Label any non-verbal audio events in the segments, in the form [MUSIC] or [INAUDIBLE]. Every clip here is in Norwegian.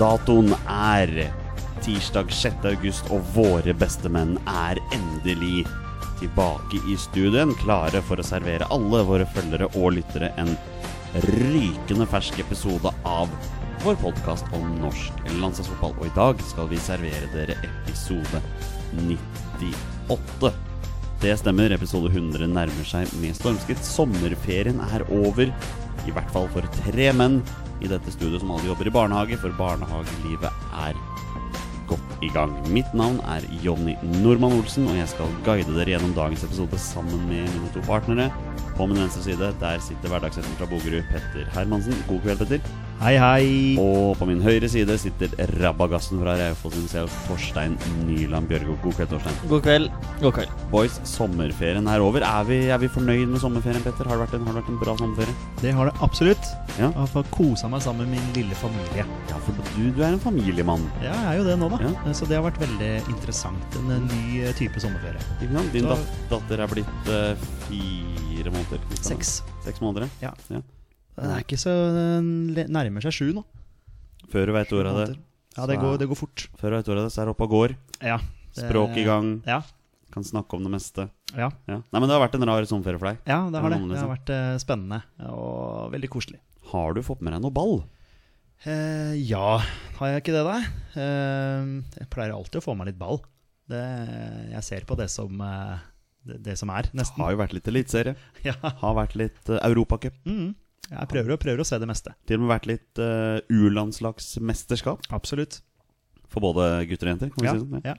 Datoen er tirsdag 6. august, og våre bestemenn er endelig tilbake i studien, klare for å servere alle våre følgere og lyttere en rykende fersk episode av vår podkast om norsk landslagsfotball. Og i dag skal vi servere dere episode 98. Det stemmer, episode 100 nærmer seg med stormskritt. Sommerferien er over, i hvert fall for tre menn i dette studioet som alle jobber i barnehage, for barnehagelivet er godt i gang. Mitt navn er Jonny Normann Olsen, og jeg skal guide dere gjennom dagens episode sammen med mine to partnere. På min venstre side der sitter hverdagshelten fra Bogerud, Petter Hermansen. God kveld, Petter. Hei, hei. Og på min høyre side sitter rabagassen fra Raufoss himself, Torstein Nyland Bjørgo. God kveld, Torstein. God kveld. God kveld. Boys, sommerferien er over. Er vi, er vi fornøyd med sommerferien, Petter? Har det vært en, har det vært en bra sommerferie? Det har det absolutt. Ja. Jeg har fått kosa meg sammen med min lille familie. Ja, for du, du er en familiemann. Ja, jeg er jo det nå, da. Ja. Så det har vært veldig interessant. En ny eh, type sommerferie. Ikke sant? Din Så- datter er blitt uh, fire måneder. Seks. Seks måneder, ja. Ja. Den er ikke så Den nærmer seg sju nå. Før du veit ordet av det, Ja, det går, det går fort. Før du vet ordet av det, så er det oppe og går. Ja. det- Språk i gang. Ja. Kan snakke om det meste. Ja, Ja. Nei, men det har vært en rar sommerferie for deg. ja det har det. Det har vært eh, spennende og veldig koselig. Har du fått med deg noe ball? Eh, ja, har jeg ikke det, da? Eh, jeg pleier alltid å få meg litt ball. Det, jeg ser på det som, eh, det, det som er, nesten. Har jo vært litt eliteserie. [LAUGHS] Ja. Har vært litt uh, Europacup. Mm. Jeg prøver, og prøver å se det meste. Til og med vært litt uh, U-landslagsmesterskap Absolutt. for både gutter og jenter. Kan vi Ja, si sånn? ja.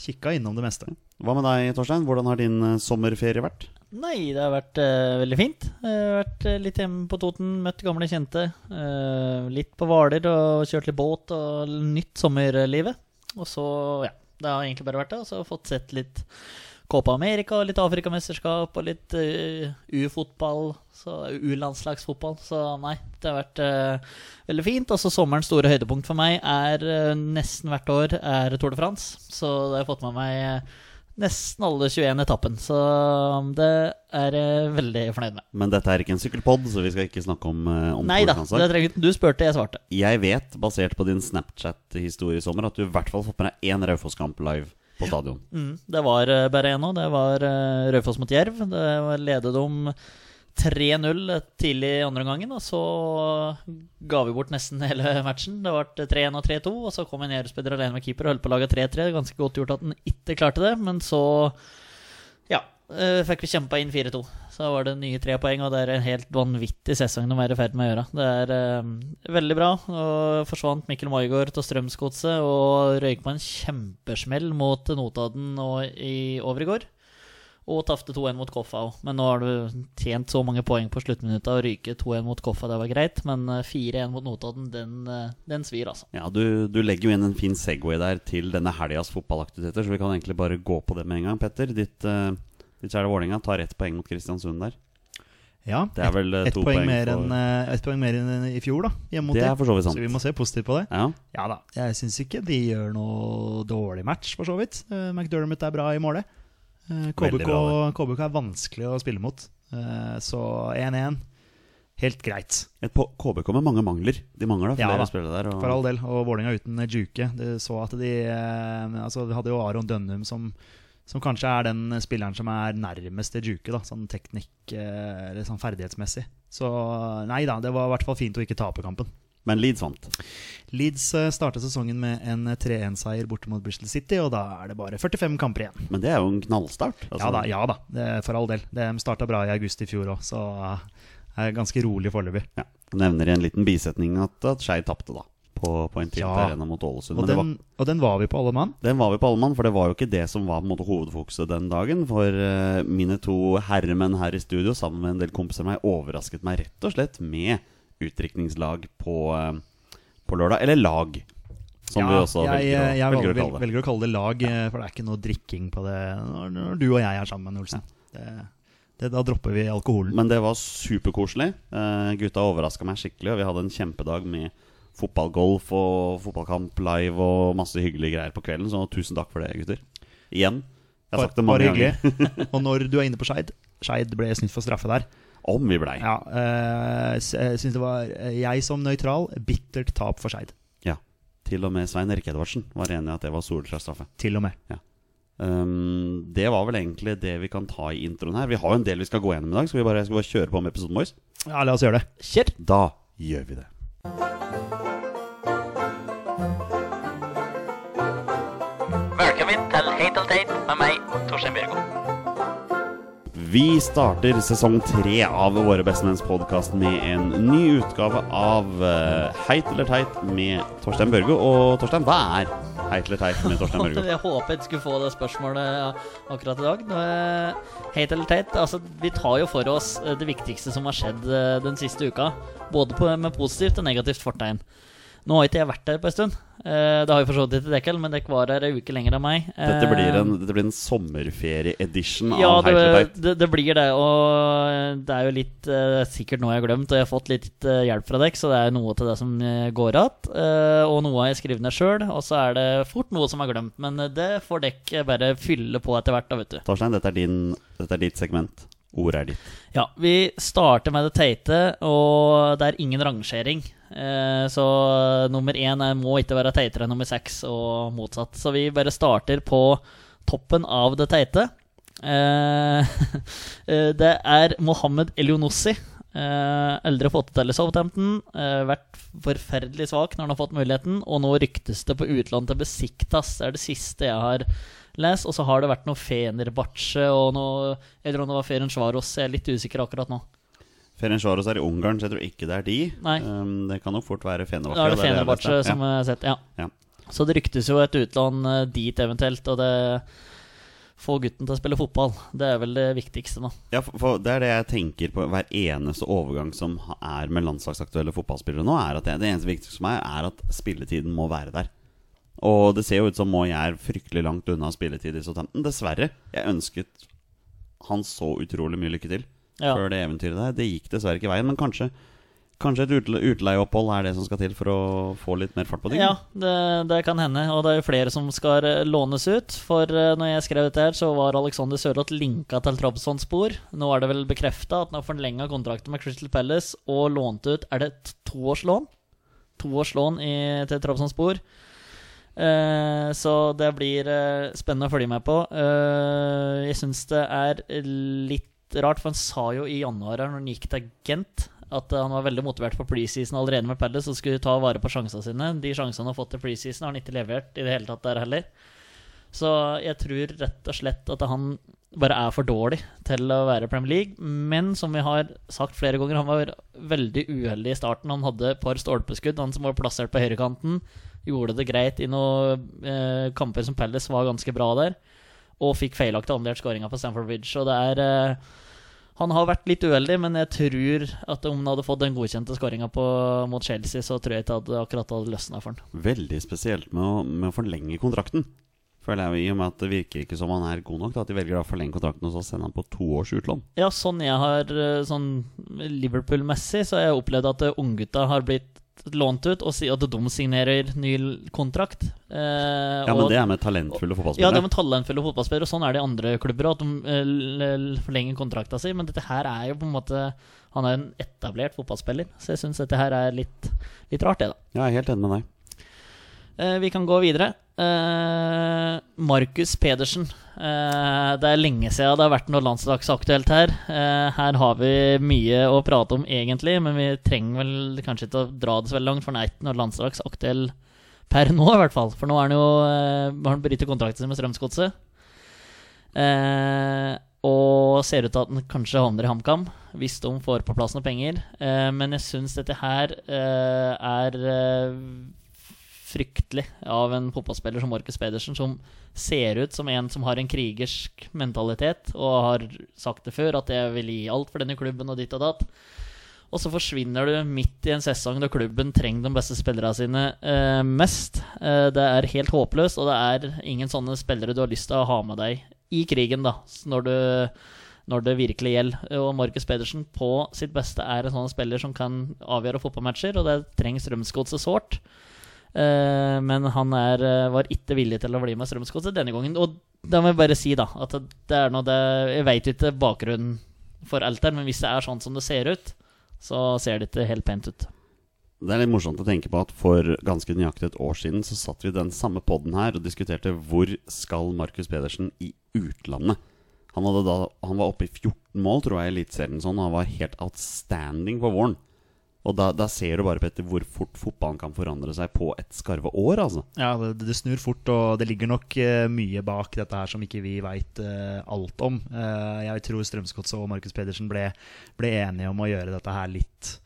Kikka innom det meste. Hva med deg, Torstein? Hvordan har din uh, sommerferie vært? Nei, det har vært uh, veldig fint. Har vært eh, litt hjemme på Toten, møtt gamle kjente. eh, litt på Hvaler og kjørt litt båt og nytt sommerlivet. Og så, ja. Det har egentlig bare vært det. Og så har jeg fått sett litt Copa America, litt Afrikamesterskap og litt eh, U-fotball. U-landslagsfotball. Så nei, det har vært uh, veldig fint. Og så sommerens store høydepunkt for meg er uh, nesten hvert år er Tour de France. Så det har jeg fått med meg nesten alle 21 etappen. Så det er jeg veldig fornøyd med. Men dette er ikke en sykkelpod, så vi skal ikke snakke om, om Nei da, det trenger trenger, du spurte, jeg svarte. Jeg vet, basert på din Snapchat-historie i sommer, at du i hvert fall har fått med deg én Raufoss-kamp live på stadion. Mm, det var eh, nå. Det var uh, Raufoss mot Jerv. Det ledet om 3-0 tidlig i andre gangen, og så ga vi bort nesten hele matchen. Det ble 3-1 og 3-2, og så kom en Jerv-spiller alene med keeper og holdt på å lage 3-3. Ganske godt gjort at han ikke klarte det, men så eh, fikk vi kjempa inn 4-2. Så var det nye tre poeng, og det er en helt vanvittig sesong de er i ferd med å gjøre. Det er eh, veldig bra. Og forsvant Mikkel Maigård til Strømsgodset og røyk på en kjempesmell mot Notodden i overgård. Og tapte 2-1 mot Koffa òg. Men nå har du tjent så mange poeng på sluttminutta og ryke 2-1 mot Koffa, det var greit. Men eh, 4-1 mot Notodden, den, eh, den svir, altså. Ja, du, du legger jo inn en fin Segway der til denne helgas fotballaktiviteter, så vi kan egentlig bare gå på det med en gang. Petter, ditt, uh, ditt kjære Vålerenga tar ett poeng mot Kristiansund der. Ja, Det er vel eh, ett et poeng, poeng eh, poeng mer enn i fjor, da. Hjemme mot Det er for så vidt sant. Så vi må se positivt på det. Ja, Ja da. Jeg syns ikke de gjør noe dårlig match, for så vidt. Uh, McDermott er bra i målet. Uh, KBK, bra, KBK er vanskelig å spille mot. Uh, så 1-1, helt greit. Et på KBK med mange mangler. De mangler Ja flere da, spillere der. Og... For all del. Og Vålerenga uten Juke. Du så at de eh, Altså, de hadde jo Aron Dønnum som, som kanskje er den spilleren som er nærmest til Juke, da, sånn teknikk eh, eller sånn ferdighetsmessig. Så nei da, det var i hvert fall fint å ikke tape kampen. Men Leeds vant. Leeds eh, startet sesongen med en 3-1-seier borte mot Bristol City, og da er det bare 45 kamper igjen. Men det er jo en knallstart. Altså, Ja da, ja da, det, for all del. De starta bra i august i fjor òg, så eh, er ganske rolig foreløpig. Ja. Nevner i en liten bisetning at, at Skei tapte, da. På, på en tilt Ja. arena mot Ålesund. Og den, og den var vi på alle mann. Den var vi på alle mann, for det var jo ikke det som var på en måte hovedfokuset den dagen. For uh, mine to herremenn her i studio sammen med en del kompiser av meg overrasket meg rett og slett med utdrikningslag på, uh, på lørdag. Eller lag, som vi også jeg, velger, å, jeg, velger å kalle det. velger å kalle det lag, eh, for det er ikke noe drikking på det når, når du og jeg er sammen, Olsen. Det, det, da dropper vi alkoholen. Men det var superkoselig. Uh, gutta overraska meg skikkelig, og vi hadde en kjempedag med fotballgolf og fotballkamp live og masse hyggelige greier på kvelden. Så tusen takk for det, gutter. Igjen. Jeg har sagt det mange ganger. og når du er inne på Skeid Skeid ble snytt for straffe der. Om vi blei. Ja, eh, jeg synes det var eh, Jeg som nøytral, bittert tap for Skeid. Ja. til og med Svein Erik Edvardsen var enig i at det var straffe. Til og med. Um, det var vel egentlig det vi kan ta i introen her. Vi har jo en del vi skal gå gjennom i dag. Skal vi bare, skal vi bare kjøre på med episoden, vår? Ja, la oss gjøre det. Kjør! Da gjør vi det. Heit eller teit med meg, Torstein Bjørgo. Vi starter sesong tre av Våre bestemenns podkast med en ny utgave av uh, Heit eller teit med Torstein Børgo. Og Torstein, hva er Heit eller teit med Torstein Børgo? [LAUGHS] Jeg håpet jeg skulle få det spørsmålet akkurat i dag. Heit eller teit? Altså, vi tar jo for oss eh, det viktigste som har skjedd eh, den siste uka. Både med positivt og negativt fortegn. Nå har ikke jeg vært der på en stund. Eh, det har jo for så vidt ikke Dekkel, men dere var her ei uke lenger enn meg. Dette blir Eh, en, dette blir en sommerferie-edition ja, av Heit eller det, det, blir det. Og det er jo litt eh, sikkert noe jeg har glemt, og jeg har fått litt eh, hjelp fra dere, så det er noe til det som eh, går igjen. eh, og noe har jeg skrevet ned sjøl, og så er det fort noe som er glemt. Men eh, det får dere bare fylle på etter hvert, da, vet du. Torstein, dette er, din, dette er ditt segment. Ordet er ditt. Ja, vi starter med det teite, og det er ingen rangering. Eh, så nummer én må ikke være teitere enn nummer seks, og motsatt. Så vi bare starter på toppen av det teite. Eh, [LAUGHS] eh, det er Mohammed Elionossi. Eh, eldre i Southampton. Vært forferdelig svak når han har fått muligheten, og nå ryktes det på utlån til Besiktas. Det er det siste jeg har lest. Og så har det vært noe Fenerbahçe og noe Jeg tror det var Ferencvaros. Jeg er litt usikker akkurat nå. Ferencvaros er i Ungarn, så jeg tror ikke det er de. Um, det kan nok fort være Fenerbahçe. Da er det Fenerbahçe ja. som er sett, ja. Ja. Så det ryktes jo et utlån eh, dit eventuelt, og det Få gutten til å spille fotball. Det er vel det viktigste nå. Ja, for Det er det jeg tenker på hver eneste overgang som er med landslagsaktuelle fotballspillere nå. er at Det, det eneste viktigste for meg er at spilletiden må være der. Og det ser jo ut som Moi er fryktelig langt unna spilletid i Southampton. Dessverre. Jeg ønsket han så utrolig mye lykke til Ja. før det eventyret der. Det gikk dessverre ikke veien, men kanskje Kanskje et utleieopphold er det som skal til for å få litt mer fart på ting? Ja, det, det kan hende. Og det er jo flere som skal eh, lånes ut. For eh, når jeg skrev dette her, så var Alexander Sørloth linka til Trabzons spor. Nå er det vel bekrefta at han har forlenga kontrakten med Crystal Palace og lånt ut Er det et toårslån? Toårslån til Trabzon-spor. Eh, så det blir uh, spennende å følge med på. Uh, jeg syns det er litt rart, for han sa jo i januar når han gikk til Gent, at han var veldig motivert for preseason allerede med Palace og skulle ta vare på sjansene sine. De sjansene han har fått til preseason, har han ikke levert i det hele tatt der heller. Så jeg tror rett og slett at han bare er for dårlig til å være Premier League. Men som vi har sagt flere ganger, han var veldig uheldig i starten. Han hadde et par stolpeskudd, han som var plassert på høyrekanten. Gjorde det greit i noen eh, kamper som Palace var ganske bra der. Og fikk feilaktig annullert skåringa på Stamford Bridge. Og det er eh, Han har vært litt uheldig, men jeg tror at om han hadde fått den godkjente skåringa mot Chelsea, så tror jeg ikke det akkurat hadde løsna for han. Veldig spesielt med å, med å forlenge kontrakten. Føler jeg I og med at det virker ikke som han er god nok, da, at de velger å forlenge kontrakten og så sende han på to års utlån. Ja, sånn jeg har eh, Sånn Liverpool-messig så har jeg opplevd at eh, unggutta har blitt lånt ut, og si at de signerer ny kontrakt. Eh, Ja, men og- det er med talentfulle Ja, det er med talentfulle fotballspillere, og sånn er det i andre klubber òg, at de eh, forlenger kontrakta si. Men dette her er jo på en måte Han er en etablert fotballspiller, så jeg syns dette her er litt, litt rart, det, da. Ja, jeg er helt enig med deg. Eh, vi kan gå videre. Eh, Markus Pedersen. Uh, det er lenge siden det har vært noe landslagsaktuelt her. Uh, her har vi mye å prate om, egentlig, men vi trenger vel kanskje ikke å dra det så veldig langt, for han er ikke noe landslagsaktuell per nå, i hvert fall. For nå er han jo har han bryter kontrakten sin med Strømsgodset. Og ser ut til at han kanskje havner i HamKam, hvis de får på plass noen penger. Men jeg syns dette her er fryktelig av en fotballspiller som Markus Pedersen, som ser ut som en som har en krigersk mentalitet, og har sagt det før, at jeg vil gi alt for denne klubben og ditt og datt. Og så forsvinner du midt i en sesong da klubben trenger de beste spillerne sine eh, mest. Eh, det er helt håpløst, og det er ingen sånne spillere du har lyst til å ha med deg i krigen, da, når, du, når det virkelig gjelder. Og Markus Pedersen på sitt beste er en sånn spiller som kan avgjøre fotballmatcher, og det trengs Strømsgodset sårt. Eh, men han er, eh, var ikke villig til å bli med Strømsgodset denne gangen. Og da må jeg bare si, da, at det- er noe det Jeg veit ikke bakgrunnen for alt her, men hvis det er sånn som det ser ut, så ser det ikke helt pent ut. Det er litt morsomt å tenke på at for ganske nøyaktig et år siden så satt vi i den samme podden her og diskuterte hvor skal Markus Pedersen i utlandet. Han, da, han var oppe i 14 mål, tror jeg, i Eliteserien sånn, og han var helt outstanding på våren. Og da, da ser du bare, Petter, hvor fort fotballen kan forandre seg på et skarve år, altså. Ja, det, det snur fort, og det ligger nok uh, mye bak dette her som ikke vi veit alt om. Uh, jeg tror Strømsgodset og Markus Pedersen ble, ble enige om å gjøre dette her litt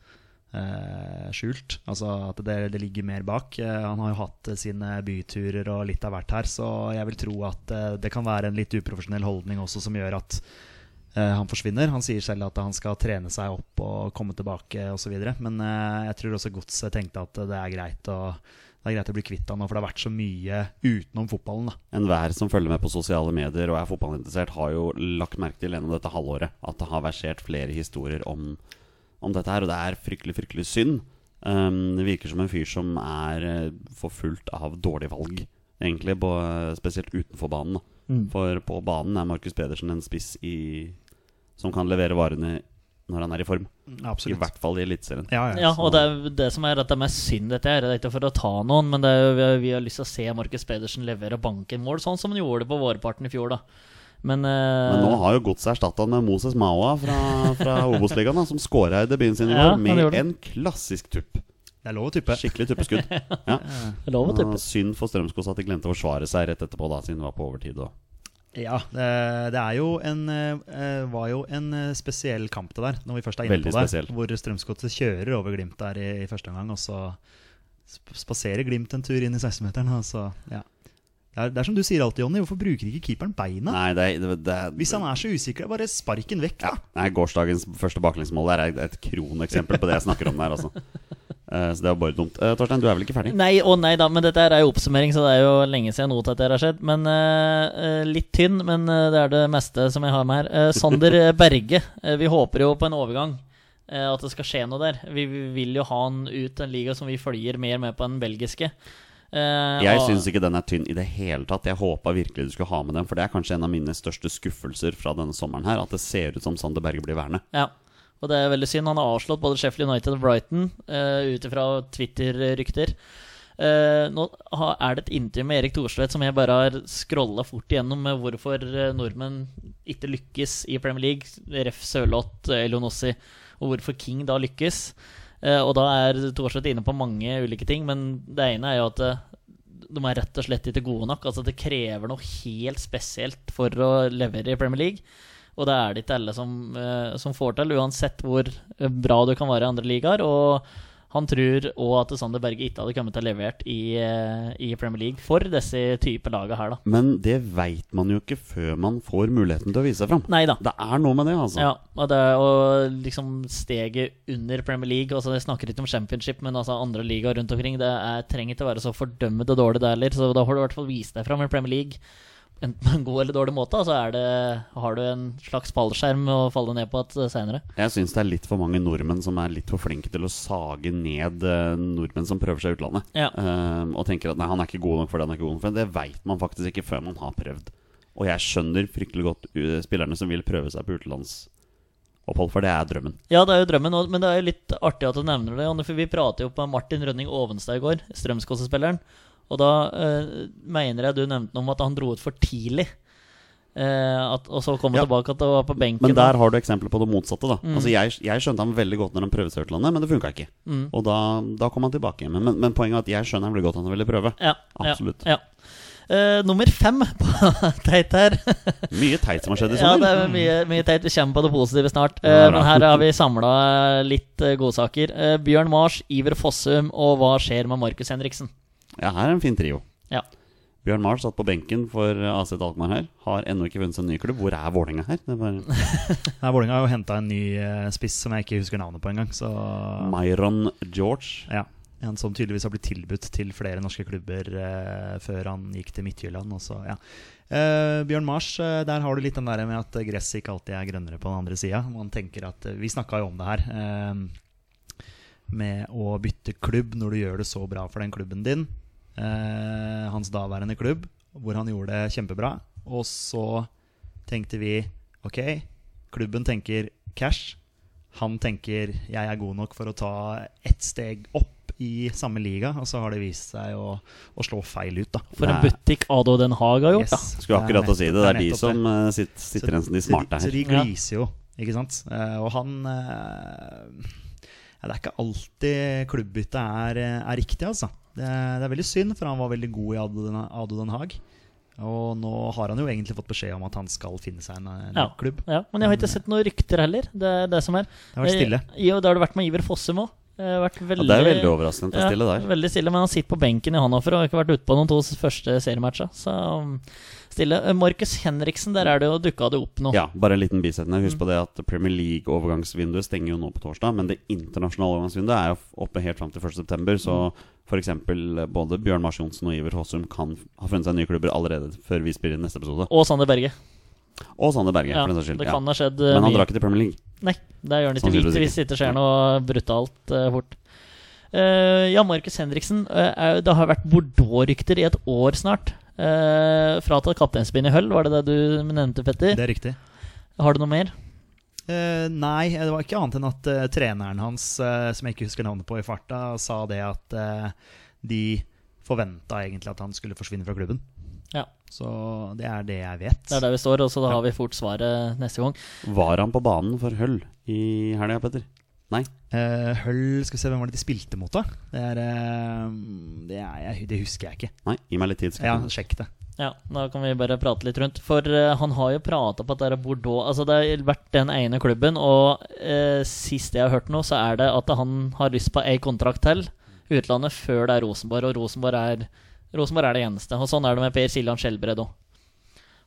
eh, skjult. Altså at det, det ligger mer bak. Eh, han har jo hatt eh, sine byturer og litt av hvert her, så jeg vil tro at eh, det kan være en litt uprofesjonell holdning også som gjør at eh, han forsvinner. Han sier selv at han skal trene seg opp og komme tilbake osv. Men eh, jeg tror også Godset tenkte at det er greit å det er greit å bli kvitt han nå, for det har vært så mye utenom fotballen. da Enhver som følger med på sosiale medier og er fotballinteressert, har jo lagt merke til gjennom dette halvåret at det har versert flere historier om, om dette her, og det er fryktelig, fryktelig synd. Um, det virker som en fyr som er eh, forfulgt av dårlige valg, egentlig, på, spesielt utenfor banen. Mm. For på banen er Markus Pedersen en spiss i, som kan levere varene når han er i form. I hvert fall i Eliteserien. Ja, ja, Ja, og det, er det som er at det er mest synd dette her, det er ikke for å ta noen, men det er jo, vi, har, vi har lyst til å se Markus Pedersen levere bankenmål, sånn som han gjorde det på vårparten i fjor, da. Men, uh, Men nå har jo Godset erstatta han med Moses Maua fra, fra [LAUGHS] Obos-ligaen, som skåra i debuten sin i Ja, år med en klassisk tupp. Det er lov å tuppe. Skikkelig tuppeskudd. [LAUGHS] Ja. det er lov å tuppe. synd for Strømskog at de glemte å forsvare seg rett etterpå, da, siden det var på overtid. Og. Ja, det, det er jo en, eh, var jo en eh, spesiell kamp det der, når vi først er inne Veldig på det. spesiell. Hvor Strømsgodset kjører over Glimt der i, i første omgang, og så sp- spaserer Glimt en tur inn i 16-meteren. Ja. Det, det er som du sier alltid, Jonny. Hvorfor bruker ikke keeperen beina? Nei, det, det, det, Hvis han er så usikker, bare spark den vekk. ja, Da. nei, Gårsdagens første baklengsmål er et- et kroneksempel på det jeg snakker om der. Altså. Eh, så det var bare dumt. Uh, Torstein, du er vel ikke ferdig? Nei og nei da, men dette er jo oppsummering, så det er jo lenge siden noe til dette har skjedd. Men eh, Litt tynn, men det er det meste som jeg har med her. Uh, Sander Berge. vi håper jo på en overgang. at det skal skje noe der. Vi, vi vil jo ha han ut en liga som vi følger mer med på enn den belgiske. Jeg syns ikke den er tynn i det hele tatt. Jeg håpa virkelig du skulle ha med den, for det er kanskje en av mine største skuffelser fra denne sommeren her. At det ser ut som Sander Berge blir værende. Ja, og det er veldig synd. Han har avslått både Sheffield United og Brighton uh, ut ifra Twitter-rykter. Uh, nå er det et intervju med Erik Thorstvedt som jeg bare har scrolla fort igjennom med hvorfor eh, nordmenn ikke lykkes i Premier League. Ref. Sørloth, Elionossi, og hvorfor King da lykkes. Uh, og da er Thorstvedt inne på mange ulike ting, men det ene er jo at de er rett og slett ikke gode nok. Altså Det krever noe helt spesielt for å levere i Premier League. Og det er det ikke alle som, eh, som får til, uansett hvor eh, bra du kan være i andre ligaer. Og han tror òg at Sander Berge ikke hadde kommet til å levert i, eh, i Premier League for disse type lagene her, da. Men det veit man jo ikke før man får muligheten til å vise seg fram. Neida. Det er noe med det, altså. Ja, og det og liksom steget under Premier League altså Jeg snakker ikke om championship, men altså andre ligaer rundt omkring. Det er, trenger ikke å være så fordømmende dårlig det heller, så da har du i hvert fall vist deg fram i Premier League. Enten på en god eller dårlig måte, så er det, har du en slags fallskjerm å falle ned på et seinere. Jeg syns det er litt for mange nordmenn som er litt for flinke til å sage ned eh, nordmenn som prøver seg i utlandet. Ja. Eh, og tenker at nei, han er ikke god nok for det, han er ikke god nok for det. Det veit man faktisk ikke før man har prøvd. Og jeg skjønner fryktelig godt spillerne som vil prøve seg på utenlandsopphold, for det er drømmen. Ja, det er jo drømmen, men det er jo litt artig at du nevner det. For vi pratet jo på Martin Rønning Ovenstad i går, Strømsgodset-spilleren. Og da eh, mener jeg du nevnte noe om at han dro ut for tidlig. Eh, at, og så kom han Ja. tilbake at det var på benken. Men der har du eksempler på det motsatte. da Mm. Altså jeg, jeg skjønte ham veldig godt når han prøvde seg utlandet, men det funka ikke. Mm. Og da, da kom han tilbake. Men, men, men poenget er at jeg skjønner ham veldig godt han ville prøve. Ja, Absolutt. Ja, ja. Eh, nummer fem [LAUGHS] på teit her. [LAUGHS] Mye teit som har skjedd i ja, det er mye, mye teit. Vi kommer på det positive snart. Ja, Eh, men her har vi samla litt uh, godsaker. Eh, Bjørn Mars, Iver Fossum og hva skjer med Markus Henriksen? Ja, her er en fin trio. Ja. Bjørn Mars satt på benken for AC Alkmaar her. Har ennå ikke vunnet seg en ny klubb. Hvor er Vålerenga her? Det er bare [LAUGHS] Nei, Vålerenga har jo henta en ny eh, spiss som jeg ikke husker navnet på engang. Så Myron George. ja, En som tydeligvis har blitt tilbudt til flere norske klubber eh, før han gikk til Midtjylland. Også, ja. Eh, Bjørn Mars, eh, der har du litt den der med at gresset ikke alltid er grønnere på den andre sida. Eh, Vi snakka jo om det her. eh, med å bytte klubb når du gjør det så bra for den klubben din. Eh, hans daværende klubb, hvor han gjorde det kjempebra. Og så tenkte vi ok, klubben tenker cash. Han tenker jeg er god nok for å ta ett steg opp i samme liga, og så har det vist seg å, å slå feil ut. da For en butikk Ado Den Haag har gjort, da. Yes, Skulle akkurat å si det. Det er de som eh, sitter, sitter igjen som de smarte her. så de gliser jo, ikke sant. Eh, og han ja, Det er ikke alltid klubbbyttet er, er riktig, altså. Det det er veldig synd, for han var veldig god i Ado Den, Ado Den Haag. Og nå har han jo egentlig fått beskjed om at han skal finne seg en, en Ja. klubb. Ja, men jeg har ikke sett noen rykter heller. Det er det som er. Det har vært stille. Eh, Jo, det har det vært med Iver Fossum òg. Vært Ja, det er veldig overraskende at det er stille Ja, der. veldig stille, men han sitter på benken i Hannover og har ikke vært ute på noen to første seriematcher. Så um, stille. Eh, Markus Henriksen, der er det jo dukka det opp noe. Ja, bare en liten bisetning. Husk på det at Premier League-overgangsvinduet stenger jo nå på torsdag, men det internasjonale overgangsvinduet er jo oppe helt fram til 1.9., så f.eks. både Bjørn Mars Johnsen og Iver Håsum kan ha funnet seg nye klubber allerede før vi spiller neste episode. Og Sander Berge. Og Sander Berge, Ja, for den saks skyld. det Ja. kan ha skjedd eh, Men han mye. drar ikke til Premier League. Nei, det gjør han ikke. Hvis, hvis det ikke skjer noe brutalt uh, fort. Uh, ja, Markus Henriksen. Uh, er- det har vært Bordeaux-rykter i et år snart. Uh, fratatt kapteinspinn i Høll, var det det du nevnte, Petter? Det er riktig. Har du noe mer? Uh, nei, det var ikke annet enn at uh, treneren hans, uh, som jeg ikke husker navnet på i farta, sa det at eh, de forventa egentlig at han skulle forsvinne fra klubben. Så det er det jeg vet. Det er der vi står, og så da har vi fort svaret neste gang. Var han på banen for Hull i helga, Petter? Nei. Uh, Hull Skal vi se, hvem var det de spilte mot, da? Det, er, uh, det, er, jeg, det husker jeg ikke. Nei, Gi meg litt tid. Ja, sjekk det. Ja, Da kan vi bare prate litt rundt. For uh, han har jo prata på at det er Bordeaux Altså Det har vært den ene klubben, og uh, sist jeg har hørt noe, så er det at han har lyst på ei kontrakt til utlandet før det er Rosenborg, og Rosenborg er, Rosenborg er det eneste. Og Sånn er det med Per Siljan Skjelbred òg.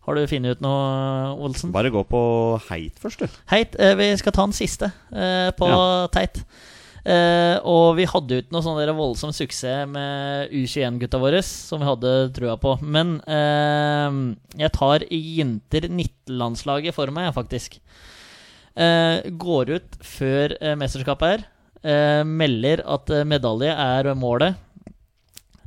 Har du funnet ut noe, Olsen? Bare gå på heit først, du. Heit, eh, vi skal ta den siste eh, på Ja. Teit. Eh, og vi hadde jo ikke noe sånn voldsom suksess med U21-gutta våre, som vi hadde trua på. Men eh, jeg tar jenter 19-landslaget for meg, faktisk. Eh, går ut før mesterskapet her. Eh, melder at medalje er målet.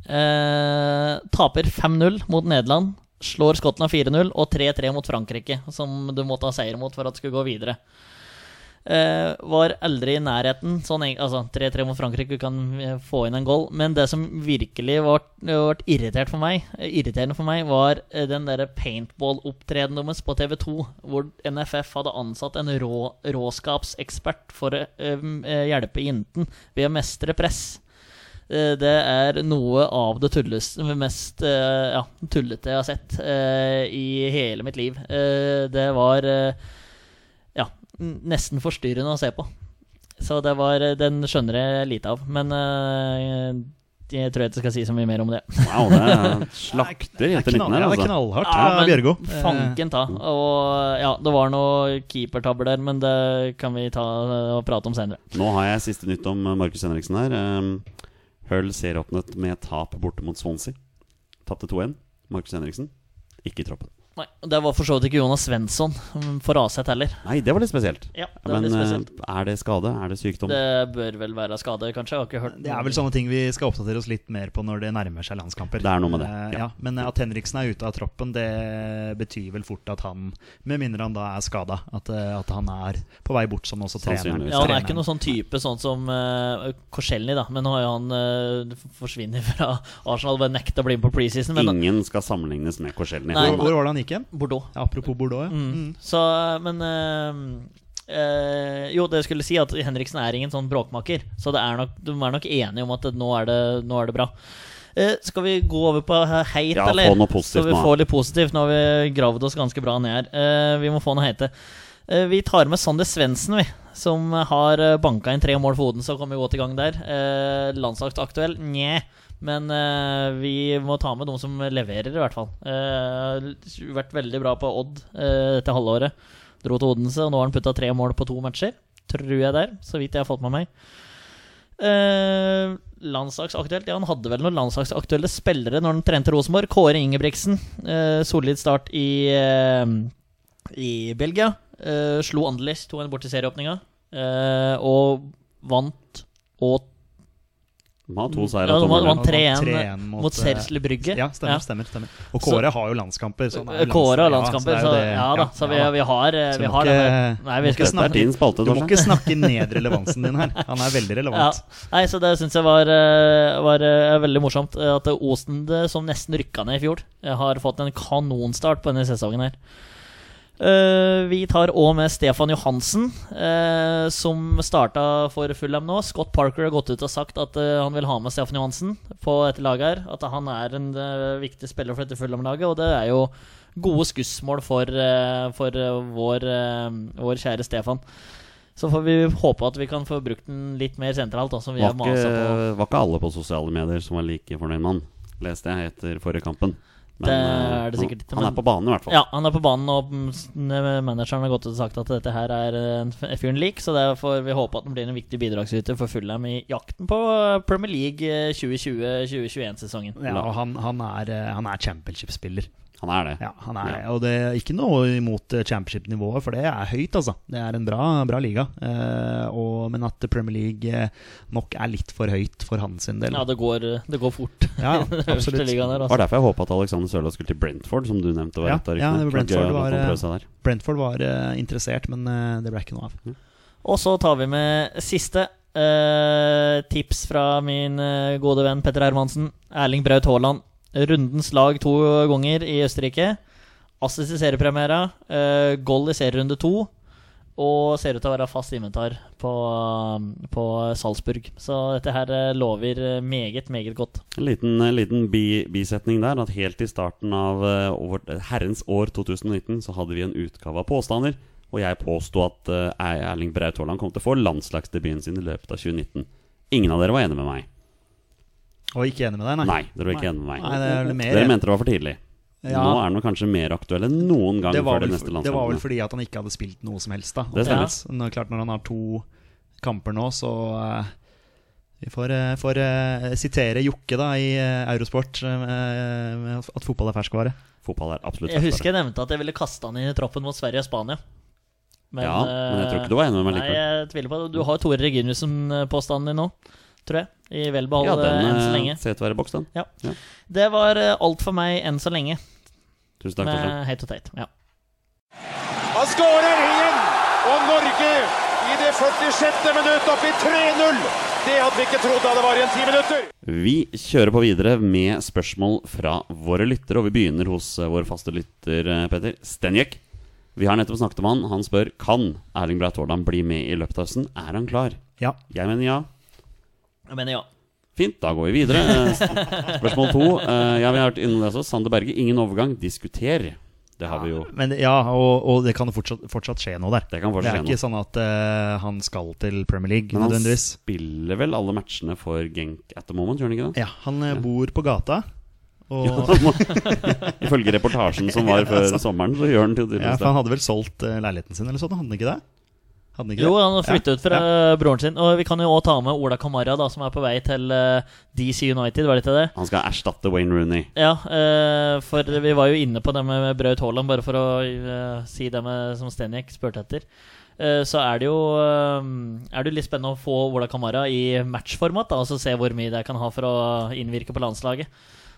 Eh, taper 5-0 mot Nederland. Slår Skottland 4-0 og 3-3 mot Frankrike, som du måtte ha seier mot for at du skulle gå videre. Eh, var aldri i nærheten. Sånn, altså 3-3 mot Frankrike, du kan eh, få inn en goal. Men det som virkelig ble, irritert for meg, eh, irriterende for meg, var eh, den derre paintball-opptredenen deres på TV2, hvor NFF hadde ansatt en rå, råskapsekspert for å eh, hjelpe jenten ved å mestre press. Eh, Det er noe av det tulleste, mest eh, ja, tullete jeg har sett eh, i hele mitt liv. Eh, det var ja, nesten forstyrrende å se på. Så det var Den skjønner jeg lite av. Men eh, jeg tror jeg ikke skal si så mye mer om det. Wow, det er slakter jenter er etter 19 her, altså. det er altså. knallhardt Ja, men Bjørgo. Fanken ta. Og ja, det var noen keepertabber der, men det kan vi ta og prate om senere. Nå har jeg siste nytt om Markus Henriksen her. Hull serieåpnet med tap borte mot Swansea. Tapte 2-1. Markus Henriksen ikke i troppen. Nei, Det var for så vidt ikke Jonas Svensson mm, for Aset heller. Nei, det var litt spesielt. Ja, det var Men litt spesielt. eh, er det skade? Er det sykdom? Det bør vel være skade, kanskje? Jeg har ikke hørt Det er vel sånne ting vi skal oppdatere oss litt mer på når det nærmer seg landskamper. Det er noe med det, Eh, ja. ja. Men at Henriksen er ute av troppen, det betyr vel fort at han, med mindre han da er skada, at, eh, at han er på vei bort som også trener. Ja, Han er ikke noen sånn type sånn som uh, Korselny, da. Men nå har jo han uh, forsvinner fra Arsenal. Bare nekta å bli med på preseason. Men Ingen skal sammenlignes med Korselny. Hvor, hvor var det han gikk igjen? Bordeaux. Ja, apropos Bordeaux, ja. Mm. Mm. Så, men øh, eh, Jo, det skulle si at Henriksen er ingen sånn bråkmaker. Så det er nok, de er nok enige om at det, nå, er det, nå er det bra. Eh, skal vi gå over på heit, Ja, eller? få noe positivt Så vi få får litt positivt. Nå har vi gravd oss ganske bra ned her. Eh, vi må få noe heite. Eh, vi tar med Sander Svendsen, vi. Som har eh, banka inn tre mål for Odense og kommet godt i gang der. Eh, landslagsaktuell? Nje. Men uh, vi må ta med noen som leverer, i hvert fall. Uh, vært veldig bra på Odd uh, dette halvåret. Dro til Odense, og nå har han putta tre mål på to matcher. Tror jeg der, så vidt jeg har fått med meg. Uh, landslagsaktuelt? Ja, han hadde vel noen landslagsaktuelle spillere når han trente Rosenborg. Kåre Ingebrigtsen. Uh, solid start i, i Belgia. Slo Anderlecht 2-1 bort til serieåpninga. Og vant og De har to seire Ja, de vant 3-1 3-1 mot, mot, Sersle Brygge. Ja, stemmer. stemmer, stemmer Og Kåre har jo landskamper. Så er jo Kåre har landskamper, ja, så det ja da. Så vi, vi har, eh, vi har ikke- denne Nei, vi skal snakke, din spalte, Du må ikke snakke ned relevansen din her. Han er veldig Ja. relevant. Nei, så det syns jeg var, eh, var eh, veldig morsomt. eh, At Osen, som nesten rykka ned i fjor, eh, har fått en kanonstart på denne sesongen her. Eh, vi tar òg med Stefan Johansen, uh, som starta for Fulham nå. Scott Parker har gått ut og sagt at uh, han vil ha med Stefan Johansen på dette laget. her At han er en viktig spiller for dette Fulham-laget. Og det er jo gode skussmål for, for vår, vår kjære Stefan. Så får vi håpe at vi kan få brukt den litt mer sentralt. Da, som vi Var ikke, var ikke alle på sosiale medier som var like fornøyd med han, leste jeg etter forrige kampen. Men Det eh, er det sikkert ikke, han, er på banen, i hvert fall. Ja, han er på banen, og manageren har gått ut og sagt at dette her er en fyren lik, så det får vi håpe at han blir en viktig bidragsyter for Fulham i jakten på eh, Premier League eh, 2020-2021-sesongen. Ja, og han, han er, eh, han er championship-spiller. Han er det. Ja, han er Ja. det. Og det er ikke noe imot eh, championship-nivået, for det er høyt, altså. Det er en bra, bra liga. Eh, og, men at Premier League eh, nok er litt for høyt for hans del. Ja, det går, det går fort. Ja, [LAUGHS] absolutt. Det altså. var derfor jeg håpa at Alexander Sørloth skulle til Brentford, som du nevnte. var Ja, ja, det var Det var Brentford var, eh. Brentford var eh, interessert, men eh, det ble ikke noe av. Og så tar vi med siste Uh, tips fra min eh, gode venn Petter Hermansen. Erling Braut Haaland. Rundens lag to ganger i Østerrike. Assist i seriepremiera. Uh, goal i serierunde to. Og ser ut til å være fast inventar på, på Salzburg. Så dette her eh, lover eh, meget, meget godt. En liten, liten bi, bisetning der. At helt i starten av over, herrens år 2019 så hadde vi en utgave av påstander. Og jeg påsto at eh, Erling Braut Haaland kom til å få landslagsdebuten sin i løpet av 2019. Ingen av dere var enig med meg. Og ikke enig med deg, nei? Nei, dere var ikke enig med meg. Nei, det er vel mer Dere mente det var for tidlig. Ja. Nå er han kanskje mer aktuell enn noen gang det var, vel, neste det var vel fordi at han ikke hadde spilt noe som helst. da Det stemmer. Ja. Nå, klart Når han har to kamper nå, så uh, Vi får, uh, får uh, sitere Jokke da i Eurosport med at- at fotball er ferskvare. Fotball er absolutt Jeg husker jeg nevnte at jeg ville kaste han inn i troppen mot Sverige og Spania. Ja, men jeg tror ikke du var enig med meg Nei, jeg tviler på det. Du har Tore Reginiussen-påstanden din nå, tror jeg. I velbehold Ja, eh, enn så lenge. eh, ser ut til å være boks, den. Ja. Ja. Det var eh, alt for meg enn så lenge, Tusen takk, med Hate og Tate. Ja. Han skårer igjen! Og Norge i det 46. minutt opp i 3-0! Det hadde vi ikke trodd da det var igjen ti minutter. Vi kjører på videre med spørsmål fra våre lyttere, og vi begynner hos vår faste lytter, Petter. Peter Stenjek. Vi har nettopp snakket om han. Han spør kan Erling Braut Haaland bli med i løpet av høsten. Er han klar? Ja. Jeg mener ja. Jeg mener ja. Fint, da går vi videre. Eh, [LAUGHS] Spørsmål to. Jeg vil vært innom. Sander Berge, ingen overgang. Diskuter. Det har vi jo. Men ja, og, og det kan fortsatt, fortsatt skje noe der. Det kan Det er ikke noe. sånn at uh, han skal til Premier League Men han spiller vel alle matchene for Genk at the moment, gjør han ikke det? Ja, han ja. bor på gata. Og, Ifølge reportasjen som var [LAUGHS] før sommeren, så gjør han ja, for han hadde vel solgt uh, leiligheten sin, eller sånn? Hadde han ikke det? Han ikke Jo, han har flyttet Ja, ut fra ja. broren sin. Og vi kan jo òg ta med Ola Kamara, da, som er på vei til eh, DC United. Var det ikke det? Han skal erstatte Wayne Rooney. Ja, eh, for vi var jo inne på det med Braut Haaland, bare for å eh, si det med, som Stenjek spurte etter. Eh, så er det jo Er det litt spennende å få Ola Kamara i matchformat, da, og så se hvor mye det kan ha for å innvirke på landslaget.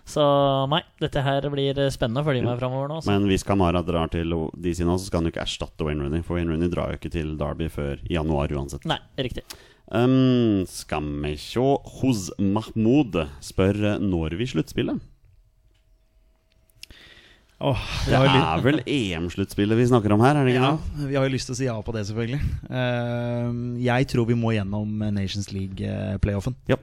Så nei, dette her blir spennende å følge med framover nå. Så. Men hvis Kamara drar til DC nå, så skal han jo ikke erstatte Wayne Rooney. For Wayne Rooney drar jo ikke til Derby før i januar uansett. Nei, riktig. Um, skal vi sjå Hos Mahmoud spør eh, når vi sluttspillet. Åh, Det er vel EM-sluttspillet vi snakker om her, er det ikke Ja, det? vi har jo lyst til å si ja på det, selvfølgelig. Uh, jeg tror vi må gjennom Nations League-playoffen Ja.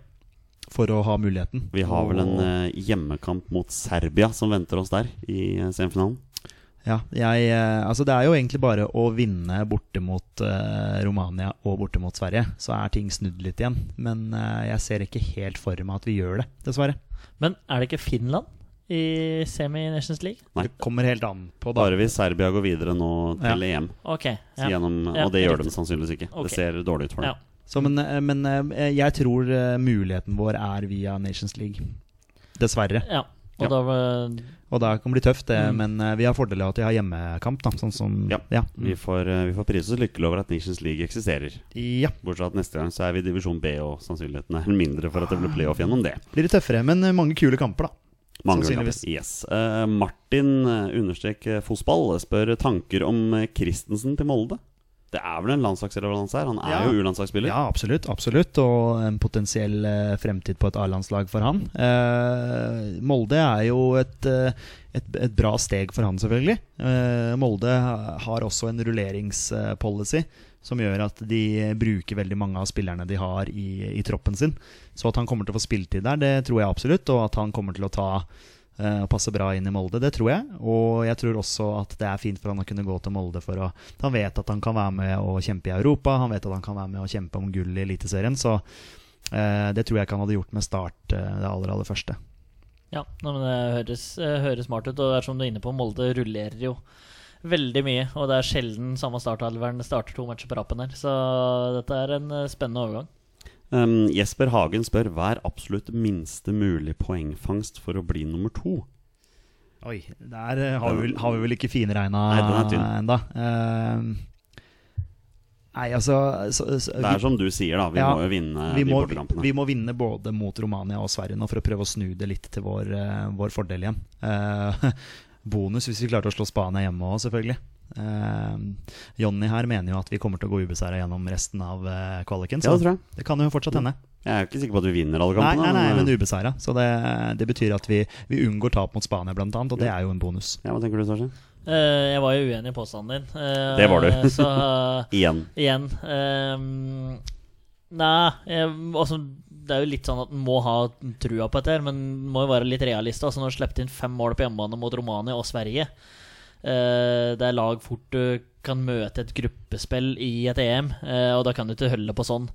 For å ha muligheten. Vi har vel en eh, hjemmekamp mot Serbia som venter oss der i eh, semifinalen. Ja, jeg, eh, altså det er jo egentlig bare å vinne borte mot eh, Romania og borte mot Sverige, så er ting snudd litt igjen. Men eh, jeg ser ikke helt for meg at vi gjør det, dessverre. Men er det ikke Finland i semi-Nations League? Nei. Det kommer helt an på, da. Bare hvis Serbia går videre nå til EM. Ok. Så Ja. Gjennom, og det gjør de sannsynligvis ikke. Ok. Det ser dårlig ut for dem. Ja. Så, men eh, men eh, jeg tror eh, muligheten vår er via Nations League. Dessverre. ja. Og Ja. da var Og det kan bli tøft, det, Mm. men vi har fordeler av at vi har hjemmekamp. Da, sånn som, Ja. ja. Vi får, vi får prise oss lykkelig over at Nations League eksisterer. ja. Bortsett fra at neste gang så er vi i divisjon B, og sannsynligheten er mindre for at det blir playoff gjennom det. Blir det tøffere, men mange kule kamper, da. Mange Sannsynligvis. kamper. Yes. Uh, Martin understrek fotball spør tanker om Christensen til Molde. Det er vel en landslagsrelevans her? Han er Ja. jo U-landslagsspiller. Ja, absolutt. absolutt Og en potensiell eh, fremtid på et A-landslag for han. Eh, Molde er jo et, eh, et, et bra steg for han, selvfølgelig. Eh, Molde har også en rulleringspolicy som gjør at de bruker veldig mange av spillerne de har i, i troppen sin. Så at han kommer til å få spilletid der, det tror jeg absolutt. Og at han kommer til å ta og passe bra inn i Molde, det tror jeg. Og jeg tror også at det er fint for han å kunne gå til Molde for å Han vet at han kan være med og kjempe i Europa, han vet at han kan være med og kjempe om gull i Eliteserien. Så eh, det tror jeg ikke han hadde gjort med Start eh, det aller, aller første. Ja, men det høres, eh, høres smart ut. Og det er som du er inne på, Molde rullerer jo veldig mye. Og det er sjelden samme startalveren starter to matcher på rappen her. Så dette er en eh, spennende overgang. Um, Jesper Hagen spør hva er absolutt minste mulig poengfangst for å bli nummer to? Oi, der eh, har vi har vi vel ikke finregna ennå. nei, altså så, så, Det er som du sier, da. Vi Ja, må jo vinne vi de bortekampene. vi må vinne både mot Romania og Sverige nå for å prøve å snu det litt til vår, eh, vår fordel igjen. Uh, [LAUGHS] bonus hvis vi klarte å slå Spania hjemme òg, selvfølgelig. Eh, Jonny her mener jo at vi kommer til å gå ubeseira gjennom resten av eh, kvaliken. Ja, Så det tror jeg. det kan jo fortsatt hende. Jeg er ikke sikker på at vi vinner alle kampene. nei, nei, men eh, ubeseira. Så det, det betyr at vi, vi unngår tap mot Spania, blant annet, og det er jo en bonus. ja, hva tenker du, Sarsen? Eh, jeg var jo uenig i påstanden din. Eh, Det var du. [LAUGHS] så eh, [LAUGHS] Igjen. igjen ehm, Nei, jeg, altså, det er jo litt sånn at en må ha trua på dette, men en må jo være litt realist. Altså, når du sluppet inn fem mål på hjemmebane mot Romania og Sverige eh, Det er lag fort du kan møte et gruppespill i et EM, eh, og da kan du ikke holde på sånn.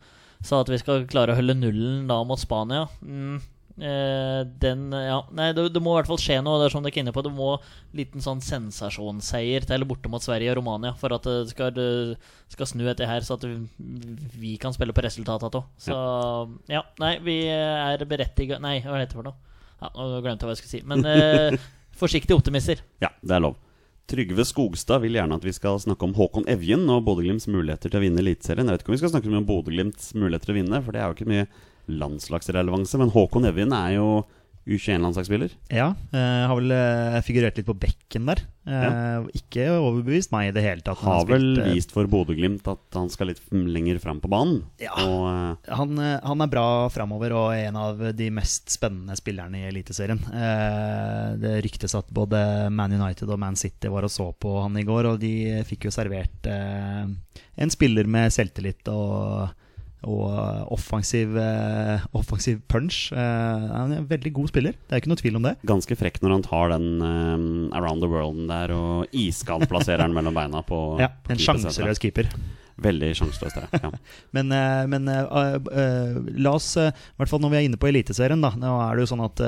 Så at vi skal klare å holde nullen da mot Spania mm, eh, Den Ja, nei, det, det må i hvert fall skje noe. Det er som dere er inne på Det må liten sånn sensasjonsseier til borte mot Sverige og Romania for at det skal, skal snu etter her, så at vi, kan spille på resultatet òg. Så ja, nei, vi er berettiga Nei, hva heter det for noe? Ja, nå glemte jeg hva jeg skulle si. Men eh, [LAUGHS] forsiktig optimister. Ja, det er lov. Trygve Skogstad vil gjerne at vi skal snakke om Håkon Evjen og Bodø-Glimts muligheter til å vinne Eliteserien. Jeg vet ikke om vi skal snakke om Bodø-Glimts muligheter til å vinne, for det er jo ikke mye landslagsrelevanse. Men Håkon Evjen er jo U21-landslagsspiller. Ja, eh, har vel eh, figurert litt på bekken der. Eh, Ikke overbevist meg i det hele tatt. Har, Har han vel vist for Bodø-Glimt at han skal litt lenger fram på banen. Ja. Og han, han er bra framover og er en av de mest spennende spillerne i Eliteserien. Det ryktes at både Man United og Man City var og så på han i går, og de fikk jo servert en spiller med selvtillit og, og offensiv, eh, offensiv punch. Eh, han er en veldig god spiller, det er ikke noe tvil om det. ganske frekk når han tar den um, around the world der og iskald plasserer den mellom beina på Ja, på en sjanseløs keeper. Veldig sjanseløst, det. ja. [LAUGHS] Men, eh, men uh, uh, la oss, i i hvert fall når vi er inne på Eliteserien da, Nå er det jo sånn at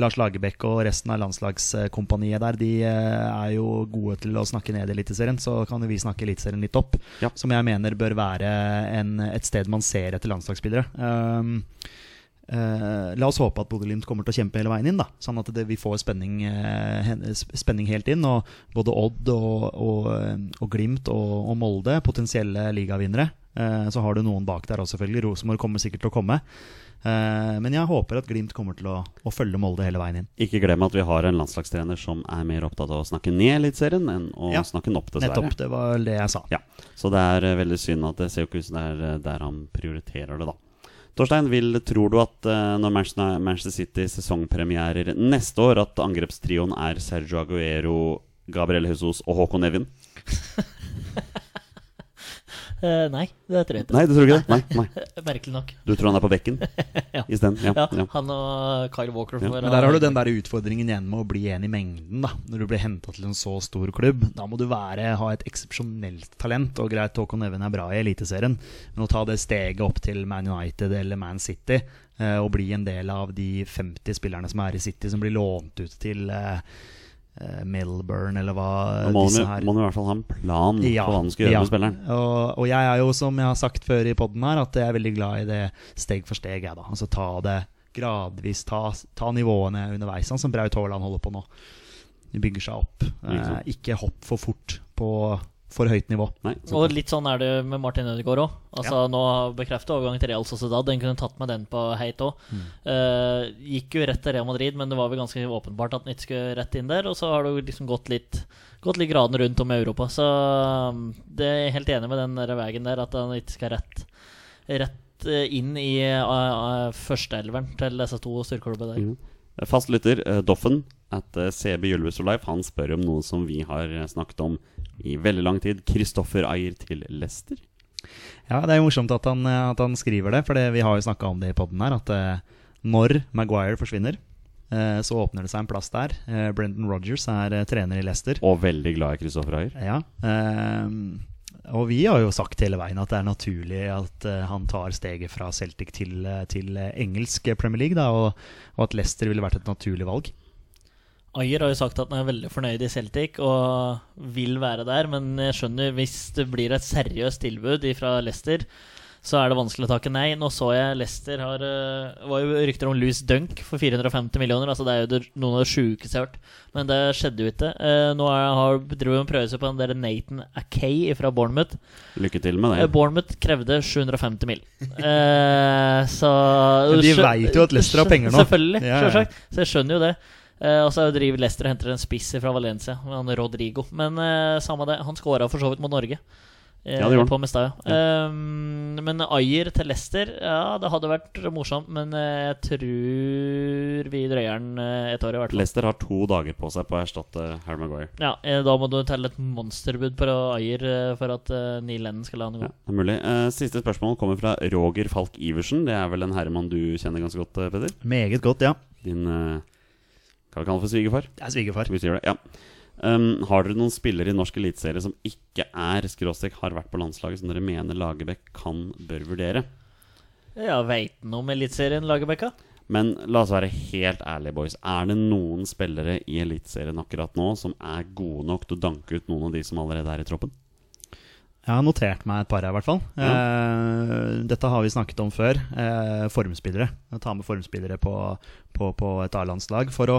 Lars Lagerbäck og resten av landslagskompaniet der De er jo gode til å snakke ned Eliteserien, så kan vi snakke Eliteserien litt opp. Ja. Som jeg mener bør være en, et sted man ser etter landslagsspillere. Um, eh, la oss håpe at Bodø-Glimt kommer til å kjempe hele veien inn, da sånn at det, vi får spenning, uh, spenning helt inn. Og både Odd og, og, og Glimt og, og Molde, potensielle ligavinnere. Uh, så har du noen bak der også, selvfølgelig. Rosenborg kommer sikkert til å komme. Eh, men jeg håper at Glimt kommer til å, å følge Molde hele veien inn. Ikke glem at vi har en landslagstrener som er mer opptatt av å snakke ned Eliteserien enn å Ja, snakke den opp, dessverre. Nettopp. Det var det jeg sa. Ja, Så det er eh, veldig synd at det ser jo ikke ut som det er eh, der han prioriterer det, da. Torstein, vil, tror du at eh, når Manchester, City sesongpremierer neste år, at angrepstrioen er Sergio Aguero, Gabriel Jesus og Håkon Evjen? [LAUGHS] Eh, nei, det tror jeg ikke. Nei, du tror ikke det? Nei, nei. [LAUGHS] Merkelig nok. Du tror han er på bekken [LAUGHS] Ja. isteden? Ja, Ja, ja. Han og Kyle Walker. Ja. Men der har du den der utfordringen igjen med å bli en i mengden. da Når du blir henta til en så stor klubb. Da må du være, ha et eksepsjonelt talent. Og greit, Håkon Even er bra i Eliteserien, men å ta det steget opp til Man United eller Man City eh, og bli en del av de 50 spillerne som er i City, som blir lånt ut til eh, Melbourne, eller hva må disse her må i hvert fall ha en plan Ja, på hva han skal gjøre ja. med spilleren. Og, og jeg er jo, som jeg har sagt før i podden her, at jeg er veldig glad i det steg for steg. Jeg, da. Altså ta det gradvis ta, ta nivåene underveis, sånn som Braut Haaland holder på nå. De bygger seg opp. Eh, ikke hopp for fort på for høyt nivå. Nei, Og litt sånn er det med Martin Ødegaard òg. Altså, Nå bekrefter overgangen til Real Sociedad. Den kunne tatt med den på heit òg. gikk jo rett til Real Madrid, men det var vel ganske åpenbart at den ikke skulle rett inn der. Og så har jo liksom gått litt Gått litt graden rundt om i Europa. Så um, det er jeg helt enig med den der veien der, at han ikke skal rett, rett eh, inn i uh, uh, førsteelveren til disse to styrkeklubbene der. Fastlytter Fast lytter, Doffen, at CB Ylvis og Life, han spør om noe som vi har snakket om i veldig lang tid. Kristoffer Ayer til Leicester. Ja, det er jo morsomt at han, eh, at han skriver det, for det, vi har jo snakka om det i poden her. At eh, når Maguire forsvinner, eh, så åpner det seg en plass der. Eh, Brendan Rodgers er eh, trener i Leicester. Og veldig glad i Kristoffer Ayer. Ja, ehm, og vi har jo sagt hele veien at det er naturlig at eh, han tar steget fra Celtic til, til engelsk Premier League, da, og, og at Leicester ville vært et naturlig valg. Ayer har jo sagt at han er veldig fornøyd i Celtic og vil være der, men jeg skjønner hvis det blir et seriøst tilbud fra Leicester, så er det vanskelig å takke nei. Nå så jeg Leicester har Det var jo rykter om Louis Dunk for 450 millioner. Altså Det er jo det, noen av det sjukeste jeg har hørt, men det skjedde jo ikke. Eh, nå er, har, driver prøver seg på den der Nathan Akay fra Bournemouth. Lykke til med Eh, det. Bournemouth krevde 750 mill. Eh, så de veit vet jo at Leicester har penger nå. Selvfølgelig. Ja, ja. Så jeg skjønner jo det. Eh, og så driver Leicester og henter en spiss fra Valencia, med han Rodrigo. Men uh, samme det, han skåra for så vidt mot Norge. Uh, Ja, det gjorde han. Ja. Eh, men Ayer til Leicester, ja, det hadde vært morsomt. Men jeg tror vi drøyer den et år, i hvert fall. Leicester har to dager på seg på å erstatte Harry Maguire. Ja, Da må du telle et monsterbud på Ayer for at uh, Neil Lennon skal la han gå. Ja, det er mulig. Eh, siste spørsmål kommer fra Roger Falk Iversen. Det er vel en herremann du kjenner ganske godt, Peder? Meget godt, ja. Din Hva vi kaller for svigerfar? Det er svigerfar. Vi sier det, ja. Um, har dere noen spillere i norsk eliteserie som ikke er skråstrek har vært på landslaget, som dere mener Lagerbäck kan bør vurdere? Ja, veit han om Eliteserien, Lagerbäcka? Men la oss være helt ærlige, boys. Er det noen spillere i Eliteserien akkurat nå som er gode nok til å danke ut noen av de som allerede er i troppen? Jeg har notert meg et par her, i hvert fall. Eh, dette har vi snakket om før. Eh, formspillere. Ta med formspillere på, på, på et A-landslag for å,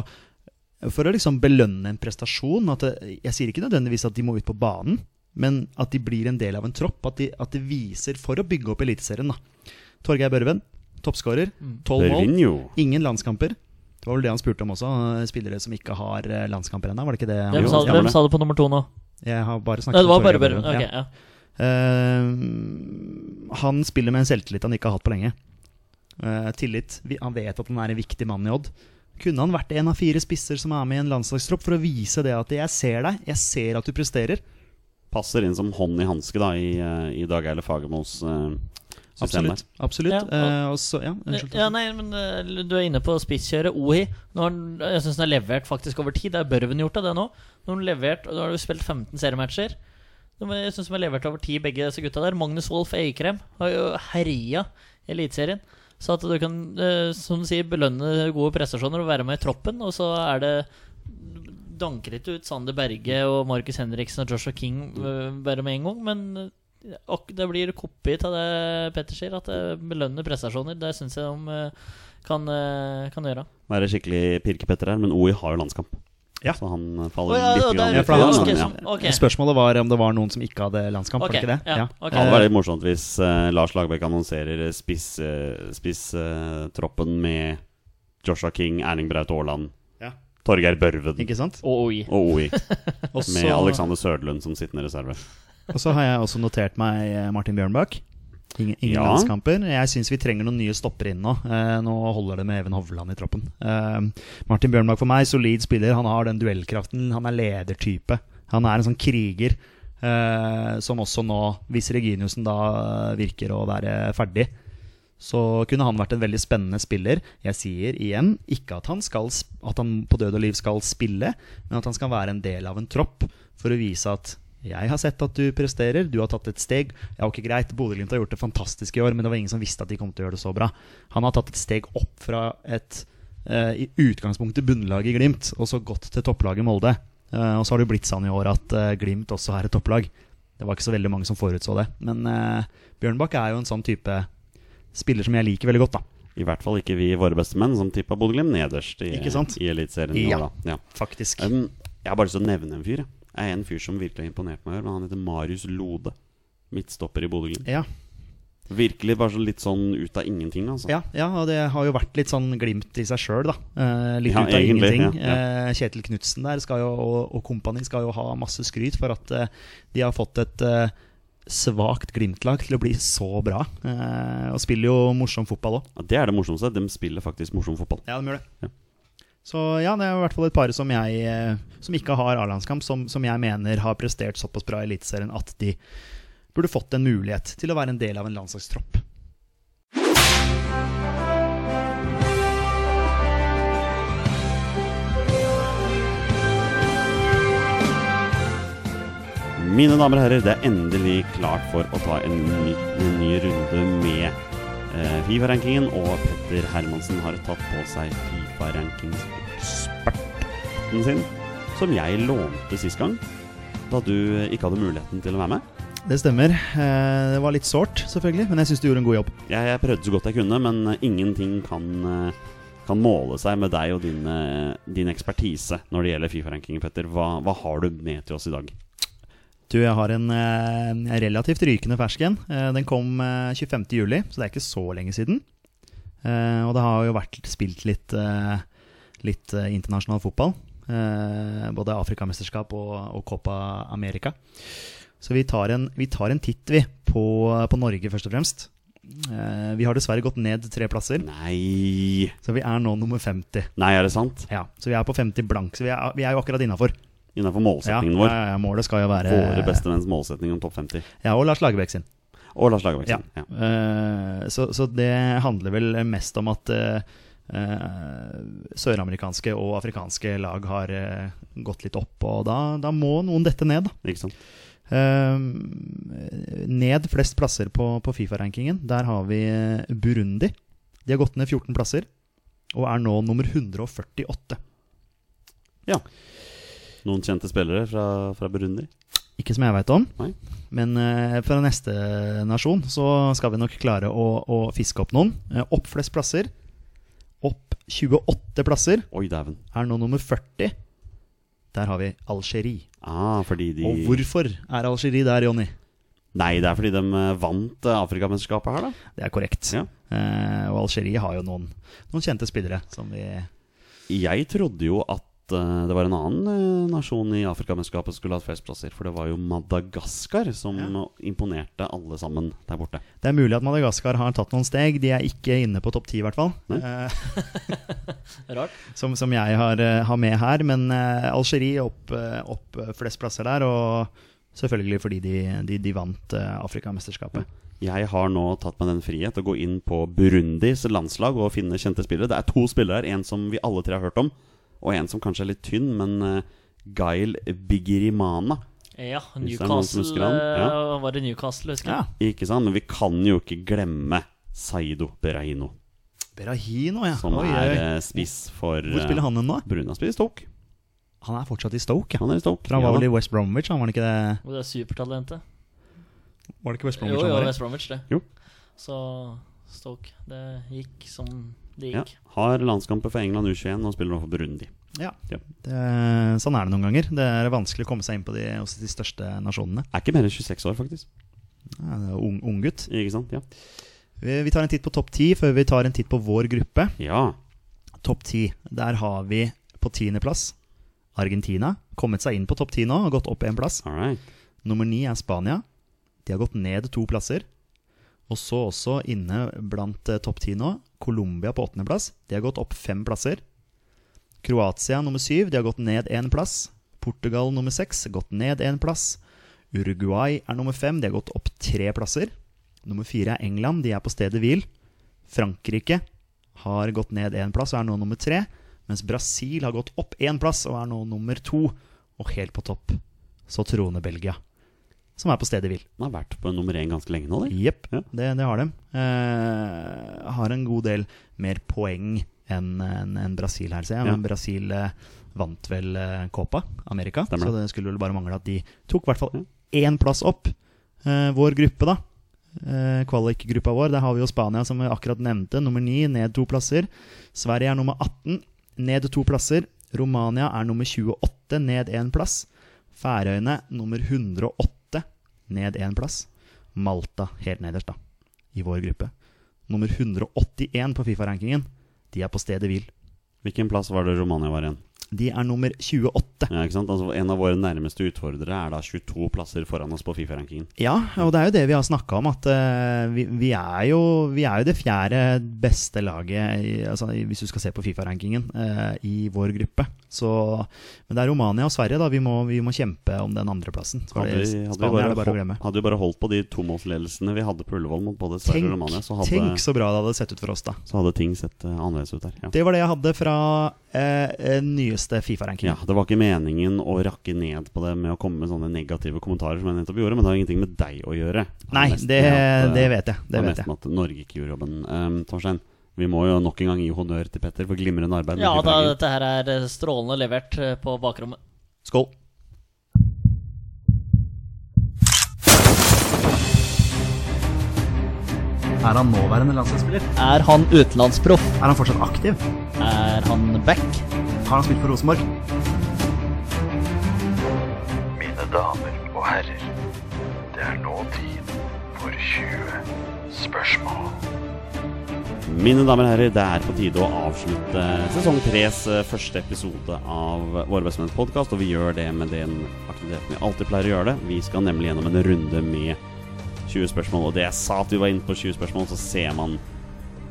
for å liksom belønne en prestasjon. At det, jeg sier ikke nødvendigvis at de må ut på banen, men at de blir en del av en tropp. At de, at de viser for å bygge opp Eliteserien. da. Torgeir Børven, toppskårer. Tolv mål. Ingen landskamper. Det var vel det han spurte om også. eh, Spillere som ikke har eh, landskamper ennå. Var det ikke det? han Hvem, sa, hvem det. sa det på nummer to nå? Jeg har bare Nei, det var om Torgeir Børven. Børven. Ok, Ja. Eh, han spiller med en selvtillit han ikke har hatt på lenge. Eh, tillit. Han vet at han er en viktig mann i Odd. Kunne han vært en av fire spisser som er med i en landslagstropp, for å vise det at 'jeg ser deg, jeg ser at du presterer'? Passer inn som hånd i hanske da, i, eh, i Dag Eile Fagermos uh, system Absolutt. absolutt. Ja, og- Eh, så, ja, unnskyld. Ja, nei, men uh, Du er inne på spisskjøret. Ohi. Nå har han, jeg syns han har levert faktisk over tid. Det er Børven gjort av det nå. Nå har han levert, og nå har du spilt 15 seriematcher. Jeg syns de har levert over tid, begge disse gutta der. Magnus Wolff Eikrem har jo herja Eliteserien. Så at du kan, eh, som du sier, belønne gode prestasjoner og være med i troppen, og så er det Danker ikke ut Sander Berge og Markus Henriksen og Joshua King eh, bare med en gang, men eh, det blir kopi av det Petter sier, at det belønner prestasjoner. Det syns jeg de kan, kan gjøre. Være skikkelig pirkepetter her, men OI har jo landskamp. Ja. Så han faller oh, ja, litt ja, grann Ja, han- utenfor, ok, men, som- ok. Spørsmålet var om det var noen som ikke hadde landskamp. Okay. Var det ikke det? ja, Okay. Det hadde vært litt morsomt hvis uh, Lars Lagerbäck annonserer spisstroppen spiss, uh, med Joshua King, Erling Braut Haaland, Ja. Torgeir Børven Ikke sant? Og OI. og OI. [LAUGHS] Med Alexander Søderlund som sittende reserve. Og så har jeg også notert meg eh, Martin Bjørnbakk. Ingen, ingen Ja. landskamper. Jeg syns vi trenger noen nye stoppere inn nå. Eh, nå holder det med Even Hovland i troppen. Eh, Martin Bjørnbakk for meg, solid spiller. Han har den duellkraften. Han er ledertype. Han er en sånn kriger eh, som også nå, hvis Reginiussen da virker å være ferdig, så kunne han vært en veldig spennende spiller. Jeg sier igjen ikke at han, skal, at han på død og liv skal spille, men at han skal være en del av en tropp for å vise at jeg har sett at du presterer, du har tatt et steg. Ja, ok, greit, Bodø-Glimt har gjort det fantastisk i år, men det var ingen som visste at de kom til å gjøre det så bra. Han har tatt et steg opp fra et uh, i utgangspunktet bunnlag i Glimt, og så gått til topplaget Molde. Uh, og så har det jo blitt sånn i år at uh, Glimt også er et topplag. Det var ikke så veldig mange som forutså det. Men Bjørnbakk er jo en sånn type spiller som jeg liker veldig godt, da. I hvert fall ikke vi våre beste menn, som tippa Bodø-Glimt nederst i, i Eliteserien. Ja. ja. Faktisk. Um, jeg har bare lyst til å nevne en fyr. jeg. Er en fyr som virkelig har imponert meg. Men han heter Marius Lode. Midtstopper i Bodø-Glimt. Ja, Virkelig bare så litt sånn ut av ingenting, altså. ja, ja, og det har jo vært litt sånn glimt i seg sjøl, da. Eh, litt Ja, ut av egentlig, ingenting. ja, Eh, Kjetil Knutsen der skal jo, og, og kompani skal jo ha masse skryt for at eh, de har fått et eh, svakt Glimt-lag til å bli så bra. Eh, og spiller jo morsom fotball òg. Det er det morsomste. De spiller faktisk morsom fotball. Ja, de gjør det. Så ja, det er i hvert fall et par som jeg eh, Som ikke har A-landskamp, som, som jeg mener har prestert såpass bra i Eliteserien at de burde fått en mulighet til å være en del av en landslagstropp. Mine damer og herrer, det er endelig klart for å ta en ny, en ny runde med eh, Fifa-rankingen. Og Petter Hermansen har tatt på seg Fifa-rankingseksperten sin, som jeg lånte sist gang, da du ikke hadde muligheten til å være med. Det stemmer. Eh, Det var litt sårt, selvfølgelig, men jeg syns du gjorde en god jobb. Jeg, jeg prøvde så godt jeg kunne, men eh, ingenting kan, eh, kan måle seg med deg og din, din ekspertise når det gjelder Fifa-rankingen, Petter. Hva, hva har du med til oss i dag? Du, jeg har en eh, relativt rykende fersk en. Eh, den kom eh, 25. juli, så det er ikke så lenge siden. Eh, og det har jo vært spilt litt, eh, litt eh, internasjonal fotball. Eh, både Afrikamesterskap og, og Copa America. Så vi tar en, vi tar en titt, vi, på, på Norge, først og fremst. Eh, vi har dessverre gått ned tre plasser, Nei så vi er nå nummer 50. Nei, er det sant? Ja, Så vi er på 50 blank, så vi er, vi er jo akkurat innafor. Innafor Ja, målsetningen ja, vår. ja, målet skal jo være Våre beste menns målsetning om topp 50. Ja, og Lars Lagerbäck sin. Og Lars Lagerbäck Ja. Eh, så, så det handler vel mest om at eh, eh, søramerikanske og afrikanske lag har gått litt opp, og da, da må noen dette ned. Da. Ned flest plasser på, på Fifa-rankingen. Der har vi Burundi. De har gått ned 14 plasser, og er nå nummer 148. Ja. Noen kjente spillere fra, fra Burundi? Ikke som jeg veit om, Nei. men eh, fra neste nasjon så skal vi nok klare å, å fiske opp noen. Eh, opp flest plasser. Opp 28 plasser. Oi, dæven. Er nå nummer 40. Der har vi Algerie. Ah, fordi de Og hvorfor er Algerie der, Jonny? Nei, det er fordi de eh, vant Afrikamesterskapet her, da. Det er korrekt. Ja. Eh, og Algerie har jo noen, noen kjente spillere som vi Jeg trodde jo at eh, det var en annen eh, nasjon i Afrikamesterskapet som skulle hatt flest plasser. For det var jo Madagaskar som Ja. imponerte alle sammen der borte. Det er mulig at Madagaskar har tatt noen steg. De er ikke inne på topp ti, i hvert fall. Eh, [LAUGHS] Rart. som, som jeg har, har med her. Men uh, Algerie opp, opp flest plasser der. Og selvfølgelig fordi de, de, de vant uh, Afrikamesterskapet. Jeg har nå tatt meg den frihet å gå inn på Burundis landslag og finne kjente spillere. Det er to spillere her, en som vi alle tre har hørt om, og en som kanskje er litt tynn, men uh, Gail Bigirimana. Ja, Newcastle det han, ja. eh, Var det Newcastle, husker jeg? Ja. Ikke sant? Men vi kan jo ikke glemme Saido Berahino. Berahino, ja. som Oi, er eh, spiss for Hvor spiller han nå? Bruna spiller Stoke. Han er fortsatt i Stoke, ja. Han er i Stoke. For han var vel i West Bromwich, han var ikke det? Og det er supertalentet. Var det ikke West Bromwich jo, han var i? West Bromwich, det. Jo. Så Stoke. Det gikk som det Ja. Har landskamper for England U21 og spiller nå for Burundi. Ja. Ja. Det, sånn er det noen ganger. Det er vanskelig å komme seg inn på de, også de største nasjonene. Er ikke mer enn 26 år, faktisk. Ja, det er ung, unggutt. Ikke sant? Ja. Vi, vi tar en titt på topp ti før vi tar en titt på vår gruppe. ja. Topp ti. Der har vi på tiendeplass Argentina. Kommet seg inn på topp ti nå, og gått opp én plass. All right. Nummer ni er Spania. De har gått ned to plasser. Og så også inne blant eh, topp ti nå, Colombia på åttendeplass. De har gått opp fem plasser. Kroatia nummer syv, de har gått ned én plass. Portugal nummer seks, gått ned én plass. Uruguay er nummer fem, de har gått opp tre plasser. Nummer fire er England, de er på stedet hvil. Frankrike har gått ned én plass og er nå nummer tre. Mens Brasil har gått opp én plass og er nå nummer to. Og helt på topp så troner Belgia, som er på stedet hvil. Den har vært på nummer én ganske lenge nå, eller? Jepp, Ja. det, det har de. Eh, har en god del mer poeng enn en, en Brasil her, ser jeg. Ja. Men Brasil eh, vant vel eh, Copa America, Stemmer så det skulle vel bare mangle at de tok i hvert fall én plass opp. Eh, vår gruppe, da. eh, kvalikgruppa vår. Der har vi jo Spania, som vi akkurat nevnte, nummer 9, ned to plasser. Sverige er nummer 18, ned to plasser. Romania er nummer 28, ned én plass. Færøyene nummer 108, ned én plass. Malta helt nederst, da, i vår gruppe. Nummer 181 på Fifa-rankingen. De er på stedet hvil. Hvilken plass var det Romania var igjen? De er nummer 28. Ja, ikke sant? Altså, en av våre nærmeste utfordrere er da 22 plasser foran oss på Fifa-rankingen. Ja, og det er jo det vi har snakka om, at uh, vi, vi, er jo, vi er jo det fjerde beste laget, i, altså, hvis du skal se på Fifa-rankingen, uh, i vår gruppe. Så, men det er Romania og Sverige, da. Vi må, vi må kjempe om den andreplassen. Hadde vi, hadde, vi bare bare å hold, glemme. hadde vi bare holdt på de tomålsledelsene vi hadde på Ullevål mot både Sverige og Tenk, Romania, så hadde, tenk så bra det hadde sett ut for oss, da. så hadde ting sett eh, annerledes ut der. Ja. Det var det jeg hadde fra eh, eh, nyeste Fifa-ranking. Ja, Det var ikke meningen å rakke ned på det med å komme med sånne negative kommentarer, som jeg nettopp gjorde, men det har ingenting med deg å gjøre. Nei, det, at, eh, det vet jeg. Det vet jeg. med at Norge ikke gjorde jobben. Um, Torstein, vi må jo nok en gang gi honnør til Petter for glimrende arbeid. Ja, da, dette her er eh, strålende levert eh, på bakrommet. Skål. Er han nåværende landslagsspiller? Er han utenlandsproff? Er han fortsatt aktiv? Er han back? Har han spilt for Rosenborg? Mine damer og herrer, det er nå tid for 20 spørsmål. Mine damer og herrer, det er på tide å avslutte sesong tres eh, første episode av Våre bestemenns podkast. Og vi gjør det med den aktiviteten vi alltid pleier å gjøre det. Vi skal nemlig gjennom en runde med 20 spørsmål. Og det jeg sa at vi var inne på 20 spørsmål, så ser man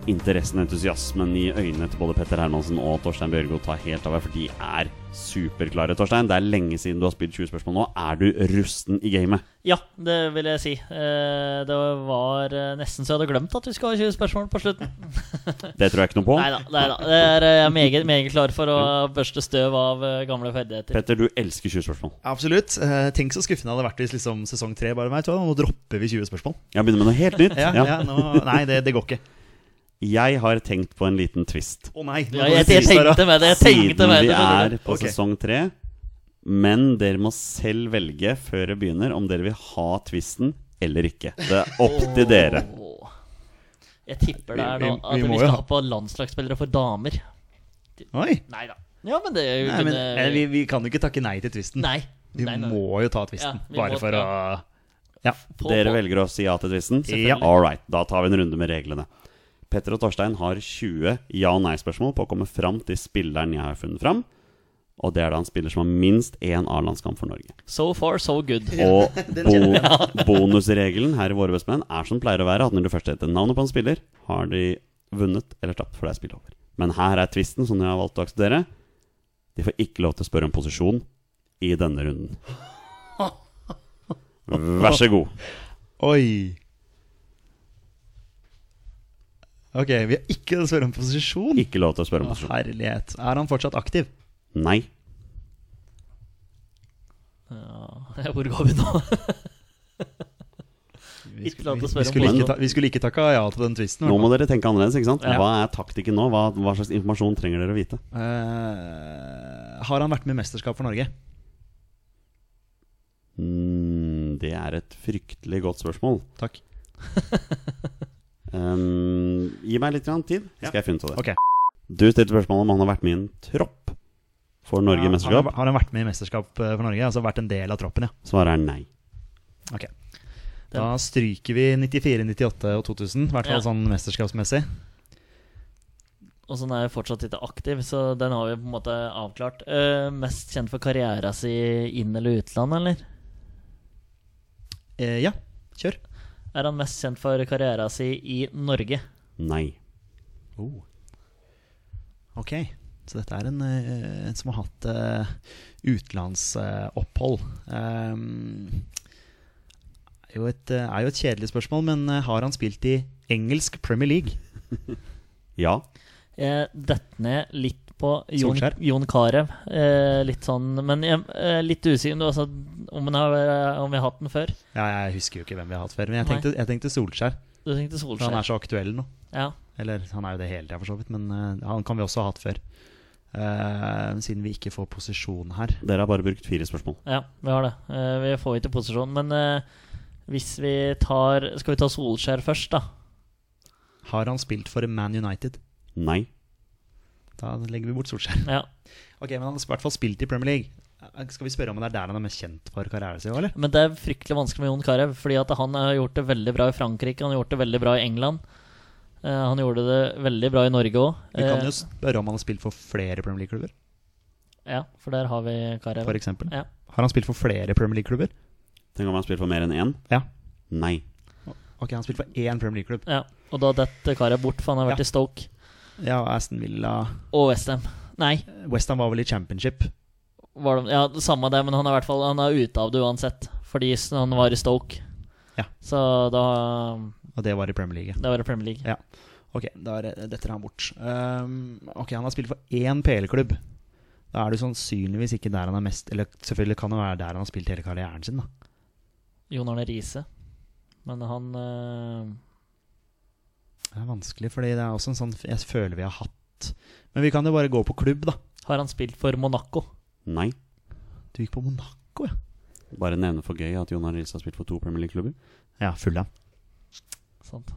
interessen og entusiasmen i øynene til både Petter Hermansen og Torstein Bjørgo ta helt av her, for de er superklare. Torstein, det er lenge siden du har spilt 20 spørsmål nå. Er du rusten i gamet? Ja, det vil jeg si. Eh, Det var eh, nesten så jeg hadde glemt at vi skulle ha 20 spørsmål på slutten. [LAUGHS] Det tror jeg ikke noe på. Nei da. Det er eh, jeg er meget, meget klar for å børste støv av gamle ferdigheter. Petter, du elsker 20 spørsmål. Absolutt. Eh, tenk så skuffende det hadde vært hvis liksom, sesong tre bare meg. nå dropper vi 20 spørsmål. Ja, begynner med noe helt nytt. [LAUGHS] Ja, Ja. ja, nå, nei, det, det går ikke. Jeg har tenkt på en liten twist. Å nei. Ja, jeg, jeg tenkte med det. Jeg tenkte Siden med vi det. er på okay. sesong tre. Men dere må selv velge før det begynner om dere vil ha twisten eller ikke. Det er opp til dere. Jeg tipper det er Vi- nå at vi skal ha- på landslagsspillere for damer. Oi. Nei da. Ja, men det Nei, men, kunne... vi, vi kan jo ikke takke nei til twisten. Nei. Vi Nei, nei. må jo ta twisten. Ja, bare må- for å Ja. Dere velger å si ja til twisten? Ja. All right, da tar vi en runde med reglene. Petter og Torstein har 20 ja- og nei-spørsmål på å komme fram til spilleren jeg har funnet fram. Og det er da en spiller som har minst én A-landskamp for Norge. So far, so good. Og [LAUGHS] bo bonusregelen her i Våre bestemenn er som pleier å være, at når du først heter navnet på en spiller, har de vunnet eller tapt, for det er spill over. Men her er tvisten, som jeg har valgt å akseptere. De får ikke lov til å spørre om posisjon i denne runden. [LAUGHS] Vær så god. Oi. Ok, vi har ikke å spørre om posisjon. Ikke lov til å spørre om Å, posisjon. herlighet. Er han fortsatt aktiv? Nei. Ja, hvor går vi nå? [LAUGHS] Vi Ikke lov til å spørre om skulle ikke ta, vi skulle ikke takka ja til den tvisten. Nå må dere tenke annerledes. ikke sant? Ja. Hva er taktikken nå? Hva, hva slags informasjon trenger dere å vite? Eh, har han vært med i mesterskap for Norge? Mm, det er et fryktelig godt spørsmål. Takk. [LAUGHS] Um, gi meg litt grann tid, så skal jeg finne ut av det. Okay. Du stilte spørsmål om han har vært med i en tropp for Norge i mesterskap. Har, har han vært med i mesterskap eh, for Norge? Altså vært en del av troppen, ja. Svaret er nei. Ok. Da stryker vi 94, 98 og 2000. I hvert fall Ja. sånn mesterskapsmessig. Og sånn er jeg fortsatt ikke aktiv, så den har vi på en måte avklart. Uh, mest kjent for karriera si inn- eller utland, eller? Uh, ja, kjør. Er han mest kjent for karrieren sin i Norge? Nei. Oh. Ok, så dette er en, eh, en som har hatt uh, utenlandsopphold. Um, er, jo et, eh, er jo et kjedelig spørsmål, men eh, har han spilt i engelsk Premier League? [LAUGHS] Ja. Jeg detter ned litt på Jon, Solskjær? Jon Carew. Eh, litt sånn Men jeg er litt usikker altså, om, har, om vi har hatt den før. Ja, jeg husker jo ikke hvem vi har hatt før, men jeg tenkte, jeg tenkte Solskjær. Du tenkte For han er så aktuell nå. Ja. Eller han er jo det hele tida, for så vidt, men uh, han kan vi også ha hatt før. Uh, siden vi ikke får posisjon her. Dere har bare brukt fire spørsmål. ja, vi har det. Uh, vi får ikke posisjon. Men eh, Hvis vi tar Skal vi ta Solskjær først, da? Har han spilt for Man United? Nei. Da legger vi bort Solskjær. Ja. Ok, Men han har i hvert fall spilt i Premier League. Skal vi spørre om det er der han er mest kjent for karrieren sin? eller? Men det er fryktelig vanskelig med Jon Carew, fordi at han har gjort det veldig bra i Frankrike, han har gjort det veldig bra i England. Eh, han gjorde det veldig bra i Norge òg. Vi kan jo spørre om han har spilt for flere Premier League-klubber. ja, for der har vi Carew. For eksempel. Ja. Har han spilt for flere Premier League-klubber? Tenk om han har spilt for mer enn én? Ja. Nei. Ok, han har spilt for én Premier League-klubb. ja. Og da detter Carew bort, for han har vært Ja. i Stoke Ja, Aston Villa og Westham. Nei, Westham var vel i championship. var det, ja, samme det, men han er fall Han er ute av det uansett, fordi han var i Stoke. Ja. Så da Og det var i Premier League. Det var i Premier League. Ja. Ok, da er detter han bort. Um, ok, han har spilt for én PL-klubb. Da er det sannsynligvis ikke der han er mest Eller selvfølgelig kan det være der han har spilt hele karrieren sin. da Jon Arne Riise. Men han eh, Det er vanskelig, fordi det er også en sånn jeg føler vi har hatt Men vi kan jo bare gå på klubb, da. Har han spilt for Monaco? Nei. Du gikk på Monaco, ja? Bare nevne for gøy at Jon Arne Riise har spilt for to Premier League-klubber. Ja, Fulham. Sant.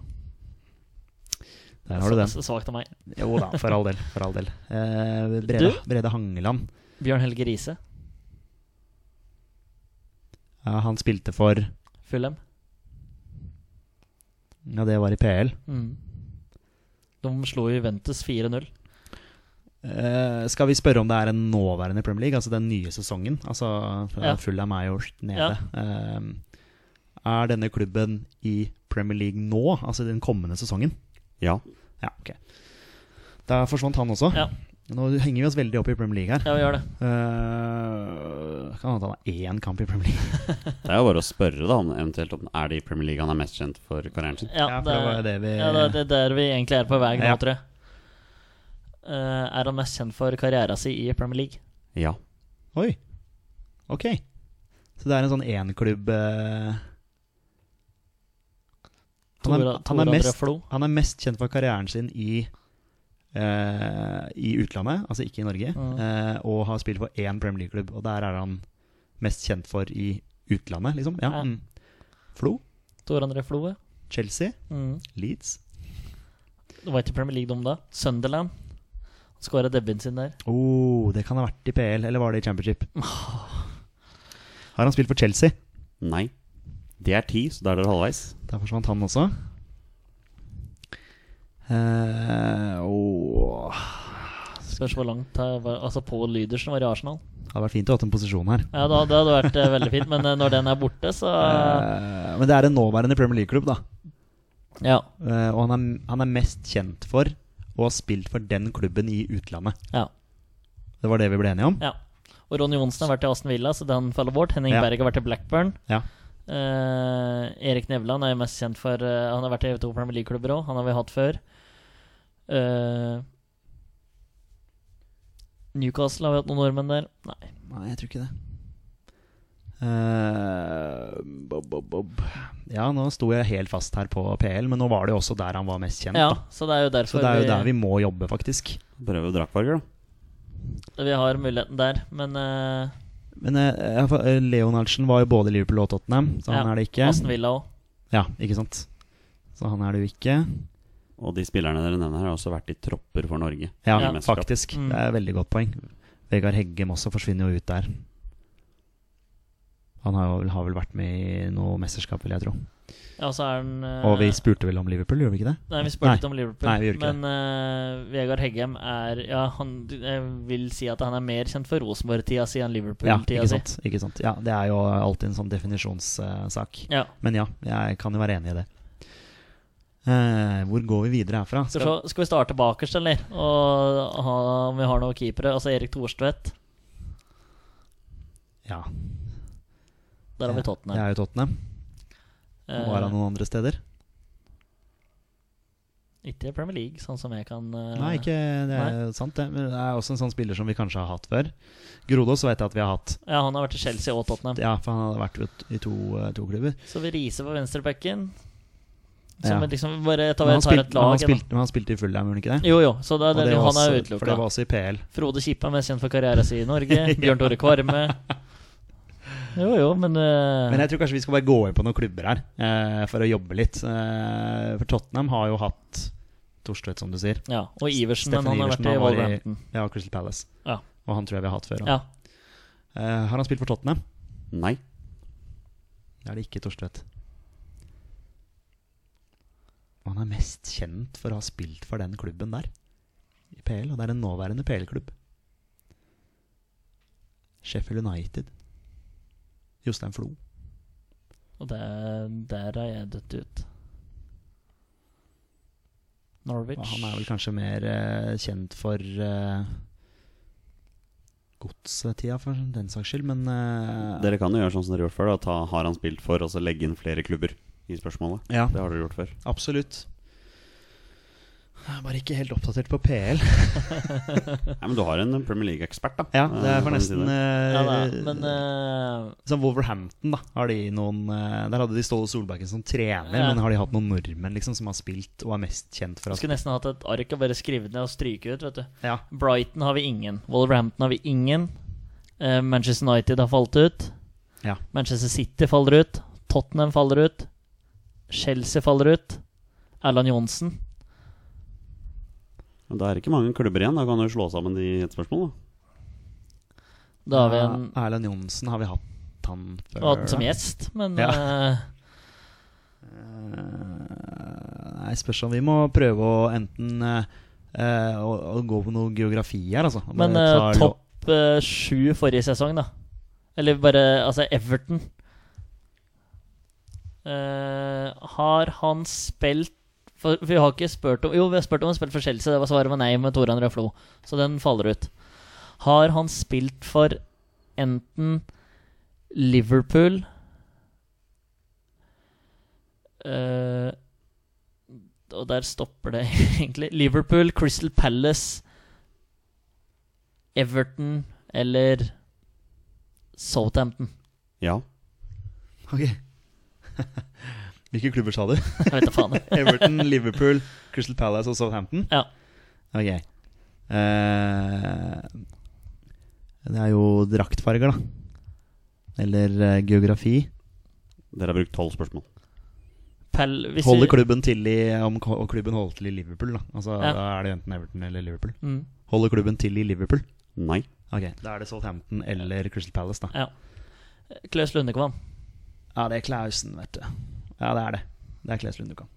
Der har du den. Svakt av meg. Jo da, for all del. For all del. Eh, Brede, Du? Brede Hangeland. Bjørn Helge Riise. Ja, han spilte for Fulham. Ja, det var i PL. Mm. De slo Juventus 4-0. Eh, skal vi spørre om det er en nåværende Premier League, altså den nye sesongen? Altså, Ja. full av meg og nede. Eh, er denne klubben i Premier League nå, altså den kommende sesongen? Ja. Ja, ok. Da forsvant han også. Ja. Nå henger vi oss veldig opp i Premier League her. Ja, vi gjør det. uh, kan hende han har én kamp i Premier League. [LAUGHS] Det er jo bare å spørre, da, om eventuelt om er det i Premier League han er mest kjent for karrieren sin. Ja, Ja, det er, det vi ja, det, er der vi egentlig er på vei nå, Ja. tror jeg. Uh, er han mest kjent for karrieren sin i Premier League? Ja. Oi. Ok. Så det er en sånn énklubb uh, han, er, han, mest, han er mest kjent for karrieren sin i eh, I utlandet, altså ikke i Norge, Mm. eh, og har spilt for én Premier League-klubb. Og der er han mest kjent for i utlandet, liksom. Ja. Mm. Flo, Tor André Flo, ja. Chelsea, Mm. Leeds. Det var ikke Premier League-dom da. Sunderland. Skåra debuten sin der. Oh, det kan ha vært i PL, eller var det i Championship? Har han spilt for Chelsea? Nei. Det er ti, så da er dere halvveis. Der forsvant han også. Åh. Spørs hvor langt Altså, Paul Lydersen var i Arsenal. Det hadde vært fint å ha en posisjon her. Ja, da, Det hadde vært eh, veldig fint, men eh, når den er borte, så uh, men det er en nåværende Premier League-klubb, da. Ja. Uh, og han er, han er mest kjent for å ha spilt for den klubben i utlandet. ja. Det var det vi ble enige om? ja. Og Ronny Johnsen har vært i Aston Villa, så den faller bort. Henning Ja. Berg har vært i Blackburn. Ja. Uh, Erik Nevland er mest kjent for Han har vært i to Premier League-klubber òg. Han har vi hatt før. Eh, Newcastle har vi hatt noen nordmenn der. Nei. Nei, jeg tror ikke det. Uh, bob, bob, bob. Ja, nå sto jeg helt fast her på PL, men nå var det jo også der han var mest kjent. Ja, Da. så det er jo derfor Så det er jo der vi må jobbe, faktisk. Prøve Drakvarger, da. vi, vi har muligheten der. Men uh, Men uh, ja, Leonardsen var jo både Liverpool og Tottenham, så han er det ikke. Aston Villa òg. Ja, ikke sant. Så han er det jo ikke. Og de spillerne dere nevner, har også vært i tropper for Norge. Ja, faktisk. Mm. Det er et veldig godt poeng. Vegard Heggem også forsvinner jo ut der. Han har, jo, har vel vært med i noe mesterskap, vil jeg tro. Ja, så er han eh, Og vi spurte vel om Liverpool, gjorde vi ikke det? Nei, vi spurte ikke om Liverpool. Nei, vi ikke men uh, Vegard Heggem er Ja, han jeg vil si at han er mer kjent for Rosenborg-tida si enn Liverpool-tida ja, si. ikke sant. Ja, det er jo alltid en sånn definisjonssak. Ja. Men ja, jeg kan jo være enig i det. Eh, hvor går vi videre herfra? Skal, vi skal vi starte bakerst, eller? Og ha, om vi har noen keepere? Altså Erik Thorstvedt. Ja, Der har vi det Tottenham. er jo Tottenham. Eh, Var han noen andre steder? ikke i Premier League, sånn som jeg kan uh, Nei, ikke, det er sant det. Men det er også en sånn spiller som vi kanskje har hatt før. Grodås vet jeg at vi har hatt. Ja, han har vært i Chelsea og Tottenham. Ja, for han har vært i to, eh, to klubber. Så vi riser på venstrebekken. Ja. Liksom bare tar, Men han, tar et men han, spilte, men han spilte i Fulham, gjorde han ikke det? Jo, jo. Så det, det, det han er utelukka. For det var også i PL. Frode Kippe er mest kjent for karrieren sin i Norge. [LAUGHS] Bjørn Tore Kvarme. [LAUGHS] Jo, jo, men, uh... Men jeg tror kanskje vi skal bare gå inn på noen klubber her uh, for å jobbe litt. Uh, for Tottenham har jo hatt Torstvedt, som du sier. Ja, og Iversen, Steffen men han har vært i Wolverhampton. Ja, Crystal Palace. Ja. Og han tror jeg vi har hatt før. Ja. Eh, har han spilt for Tottenham? Nei. Det er det ikke Torstvedt. Og han er mest kjent for å ha spilt for den klubben der. I PL, og det er en nåværende PL-klubb. Sheffield United. Jostein Flo. Og der, der er jeg dødt ut. Norwich. Og han er vel kanskje mer eh, kjent for eh, godstida, for den saks skyld, men eh, Dere kan jo gjøre sånn som dere gjort før. Da. Ta, har han spilt for, og så legge inn flere klubber i spørsmålet. Ja, Det har dere gjort før. absolutt. Jeg er bare ikke helt oppdatert på PL. [LAUGHS] Nei, men du har en Premier League-ekspert, da. Ja, det Eh, er for nesten eh, ja, da, men uh, Som Wolverhampton, da. Har de noen uh, Der hadde de Ståle Solbakken som trener, Ja. men har de hatt noen nordmenn liksom som har spilt og er mest kjent for at skulle nesten hatt et ark og bare skrevet ned og stryke ut. vet du Ja. Brighton har vi ingen. Wolverhampton har vi ingen. Eh, Manchester United har falt ut. Ja. Manchester City faller ut. Tottenham faller ut. Chelsea faller ut. Erland Johnsen. Men Da er det ikke mange klubber igjen. Da kan du slå sammen de i et spørsmål. Da. Da har vi en Ja, Erland Johnsen, har vi hatt han før? og hatt han som gjest, men Ja. eh, Eh, Nei, spørs om vi må prøve å enten uh, eh, å, å gå på noe geografi her, altså. Men lo- topp sju forrige sesong, da. Eller bare Altså, Everton. Eh, har han spilt for, for Vi har ikke spurt om Jo, vi har spurt om han spilte spilt for Chelsea. Det var svaret var nei med Tore André Flo. Så den faller ut. Har han spilt for enten Liverpool uh, Og der stopper det [LAUGHS] egentlig. Liverpool, Crystal Palace Everton eller Southampton. Ja. Ok. Hvilke klubber sa du? Jeg vet da faen. [LAUGHS] Everton, Liverpool, Crystal Palace og Southampton? Ja. Ok. Eh, det er jo draktfarger, da. Eller eh, geografi. Dere har brukt tolv spørsmål. Pal hvis Holder vi- klubben til i Om og klubben holder til i Liverpool, da. Altså, Ja. Da er det enten Everton eller Liverpool. Mm, Holder klubben til i Liverpool? Nei. Ok, Da er det Southampton eller Crystal Palace, da. ja. Klaus Lundekvam. Ja, det er Klausen, vet du. Ja, det er det. Det er Kleslund du kan.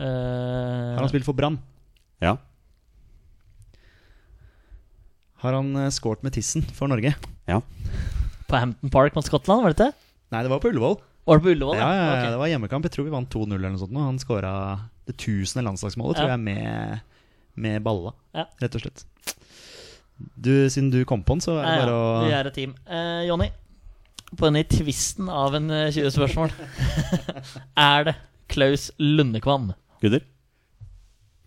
Uh, Har han spilt for Brann? Ja. Har han uh, scoret med tissen for Norge? Ja. på Hampton Park mot Skottland, var det ikke? Nei, det var på Ullevål. Var det på Ullevål? Ja, ja, ja, okay. Det var hjemmekamp. Jeg tror vi vant 2-0 eller noe sånt. Og Han skåra det tusende landslagsmålet, tror Ja. jeg, med, med balla, Ja. rett og slett. Du, siden du kom på den, så er det Ja, bare ja, å vi er et team. Uh, Jonny, på denne tvisten av en eh, 20 spørsmål [LAUGHS] Er det Klaus Lundekvam? Gutter?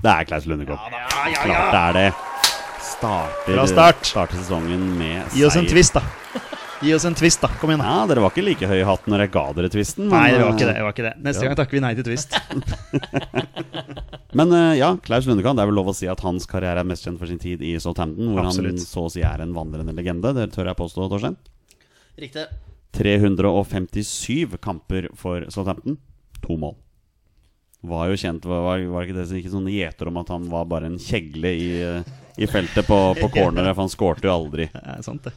Det er Klaus Lundekvam. Klart det er det. Starter, Bra start. starter sesongen med Gi oss en seier. twist, da. Gi oss en twist, da. Kom igjen, da. Ja, Dere var ikke like høy i hatten når jeg ga dere twisten. Nei, det var ikke eh, det. det, var ikke det. Neste Ja. gang takker vi nei til twist. [LAUGHS] Men eh, ja, Klaus Lundekvam, det er vel lov å si at hans karriere er mest kjent for sin tid i Southampton, hvor Absolutt. han så å si er en vandrende legende. Det tør jeg påstå, Torstein. Riktig. 357 kamper for Southampton. To mål. Var jo kjent, var, var ikke det ikke sånne gjeter om at han var bare en kjegle i, eh, i feltet på, på corneret, for han skårte jo aldri. Sant, det.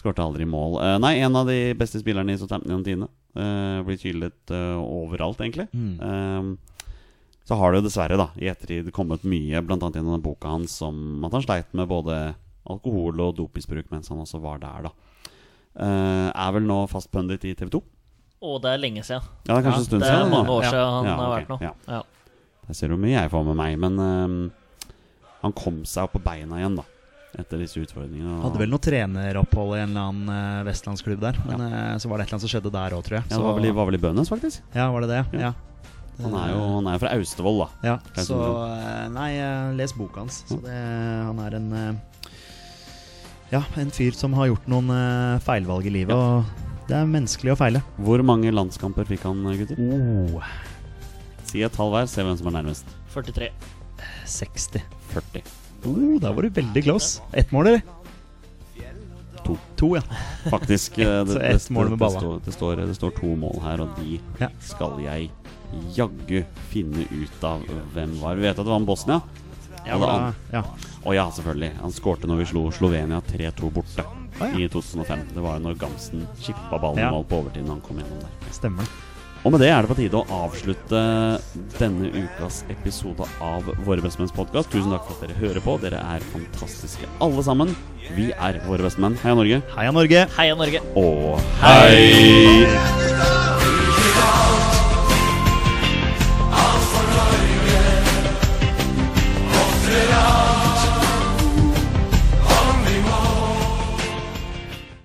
Skårte aldri mål. Uh, nei, en av de beste spillerne i Southampton gjennom tidene. Uh, blir hyllet uh, overalt, egentlig. Mm. Eh, så har det jo dessverre da i ettertid kommet mye, bl.a. gjennom boka hans, om at han sleit med både alkohol og dopisbruk mens han også var der, da. Eh, er vel nå fast pundit i TV 2. Og det er lenge siden. Ja, det er kanskje en stund Det er mange år Ja. siden han Ja, har vært nå. ja. Ja. Jeg ser hvor mye jeg får med meg, men eh, han kom seg opp på beina igjen, da. Etter disse utfordringene. Hadde vel noe treneropphold i en eller annen eh, vestlandsklubb der. Men eh, så var det et eller annet som skjedde der òg, tror jeg. ja, Så, det var vel, i- var vel i Bønes, faktisk. ja, var det det? Ja. Ja. Han er jo, han er fra Austevoll, da. Ja, så Nei, les boka hans. Så det, han er en Ja, en fyr som har gjort noen eh, feilvalg i livet. Og det er menneskelig å feile. Hvor mange landskamper fikk han, gutter? Oh, Si et tall hver, se hvem som er nærmest. 43. 60. 40. Oh, da var du veldig close. Ett mål, eller? To to, To, ja. faktisk. [LAUGHS] et, det, det, et mål med balla. Det, det, står, det står to mål her, og de Ja. skal jeg jaggu finne ut av hvem var. Vi vet at det var en Bosnia. Ja, Og da, ja. Og ja, selvfølgelig. Han skårte når vi slo Slovenia 3-2 borte ah, ja. i 2005. Det var jo når Gamsten chippa ballen i Ja. mål på overtid når han kom gjennom der. Stemmer. Og med det er det på tide å avslutte denne ukas episode av Våre bestemenns podkast. Tusen takk for at dere hører på. Dere er fantastiske alle sammen. Vi er Våre bestemenn. Heia Norge. Heia Norge! Heia Norge! Og hei!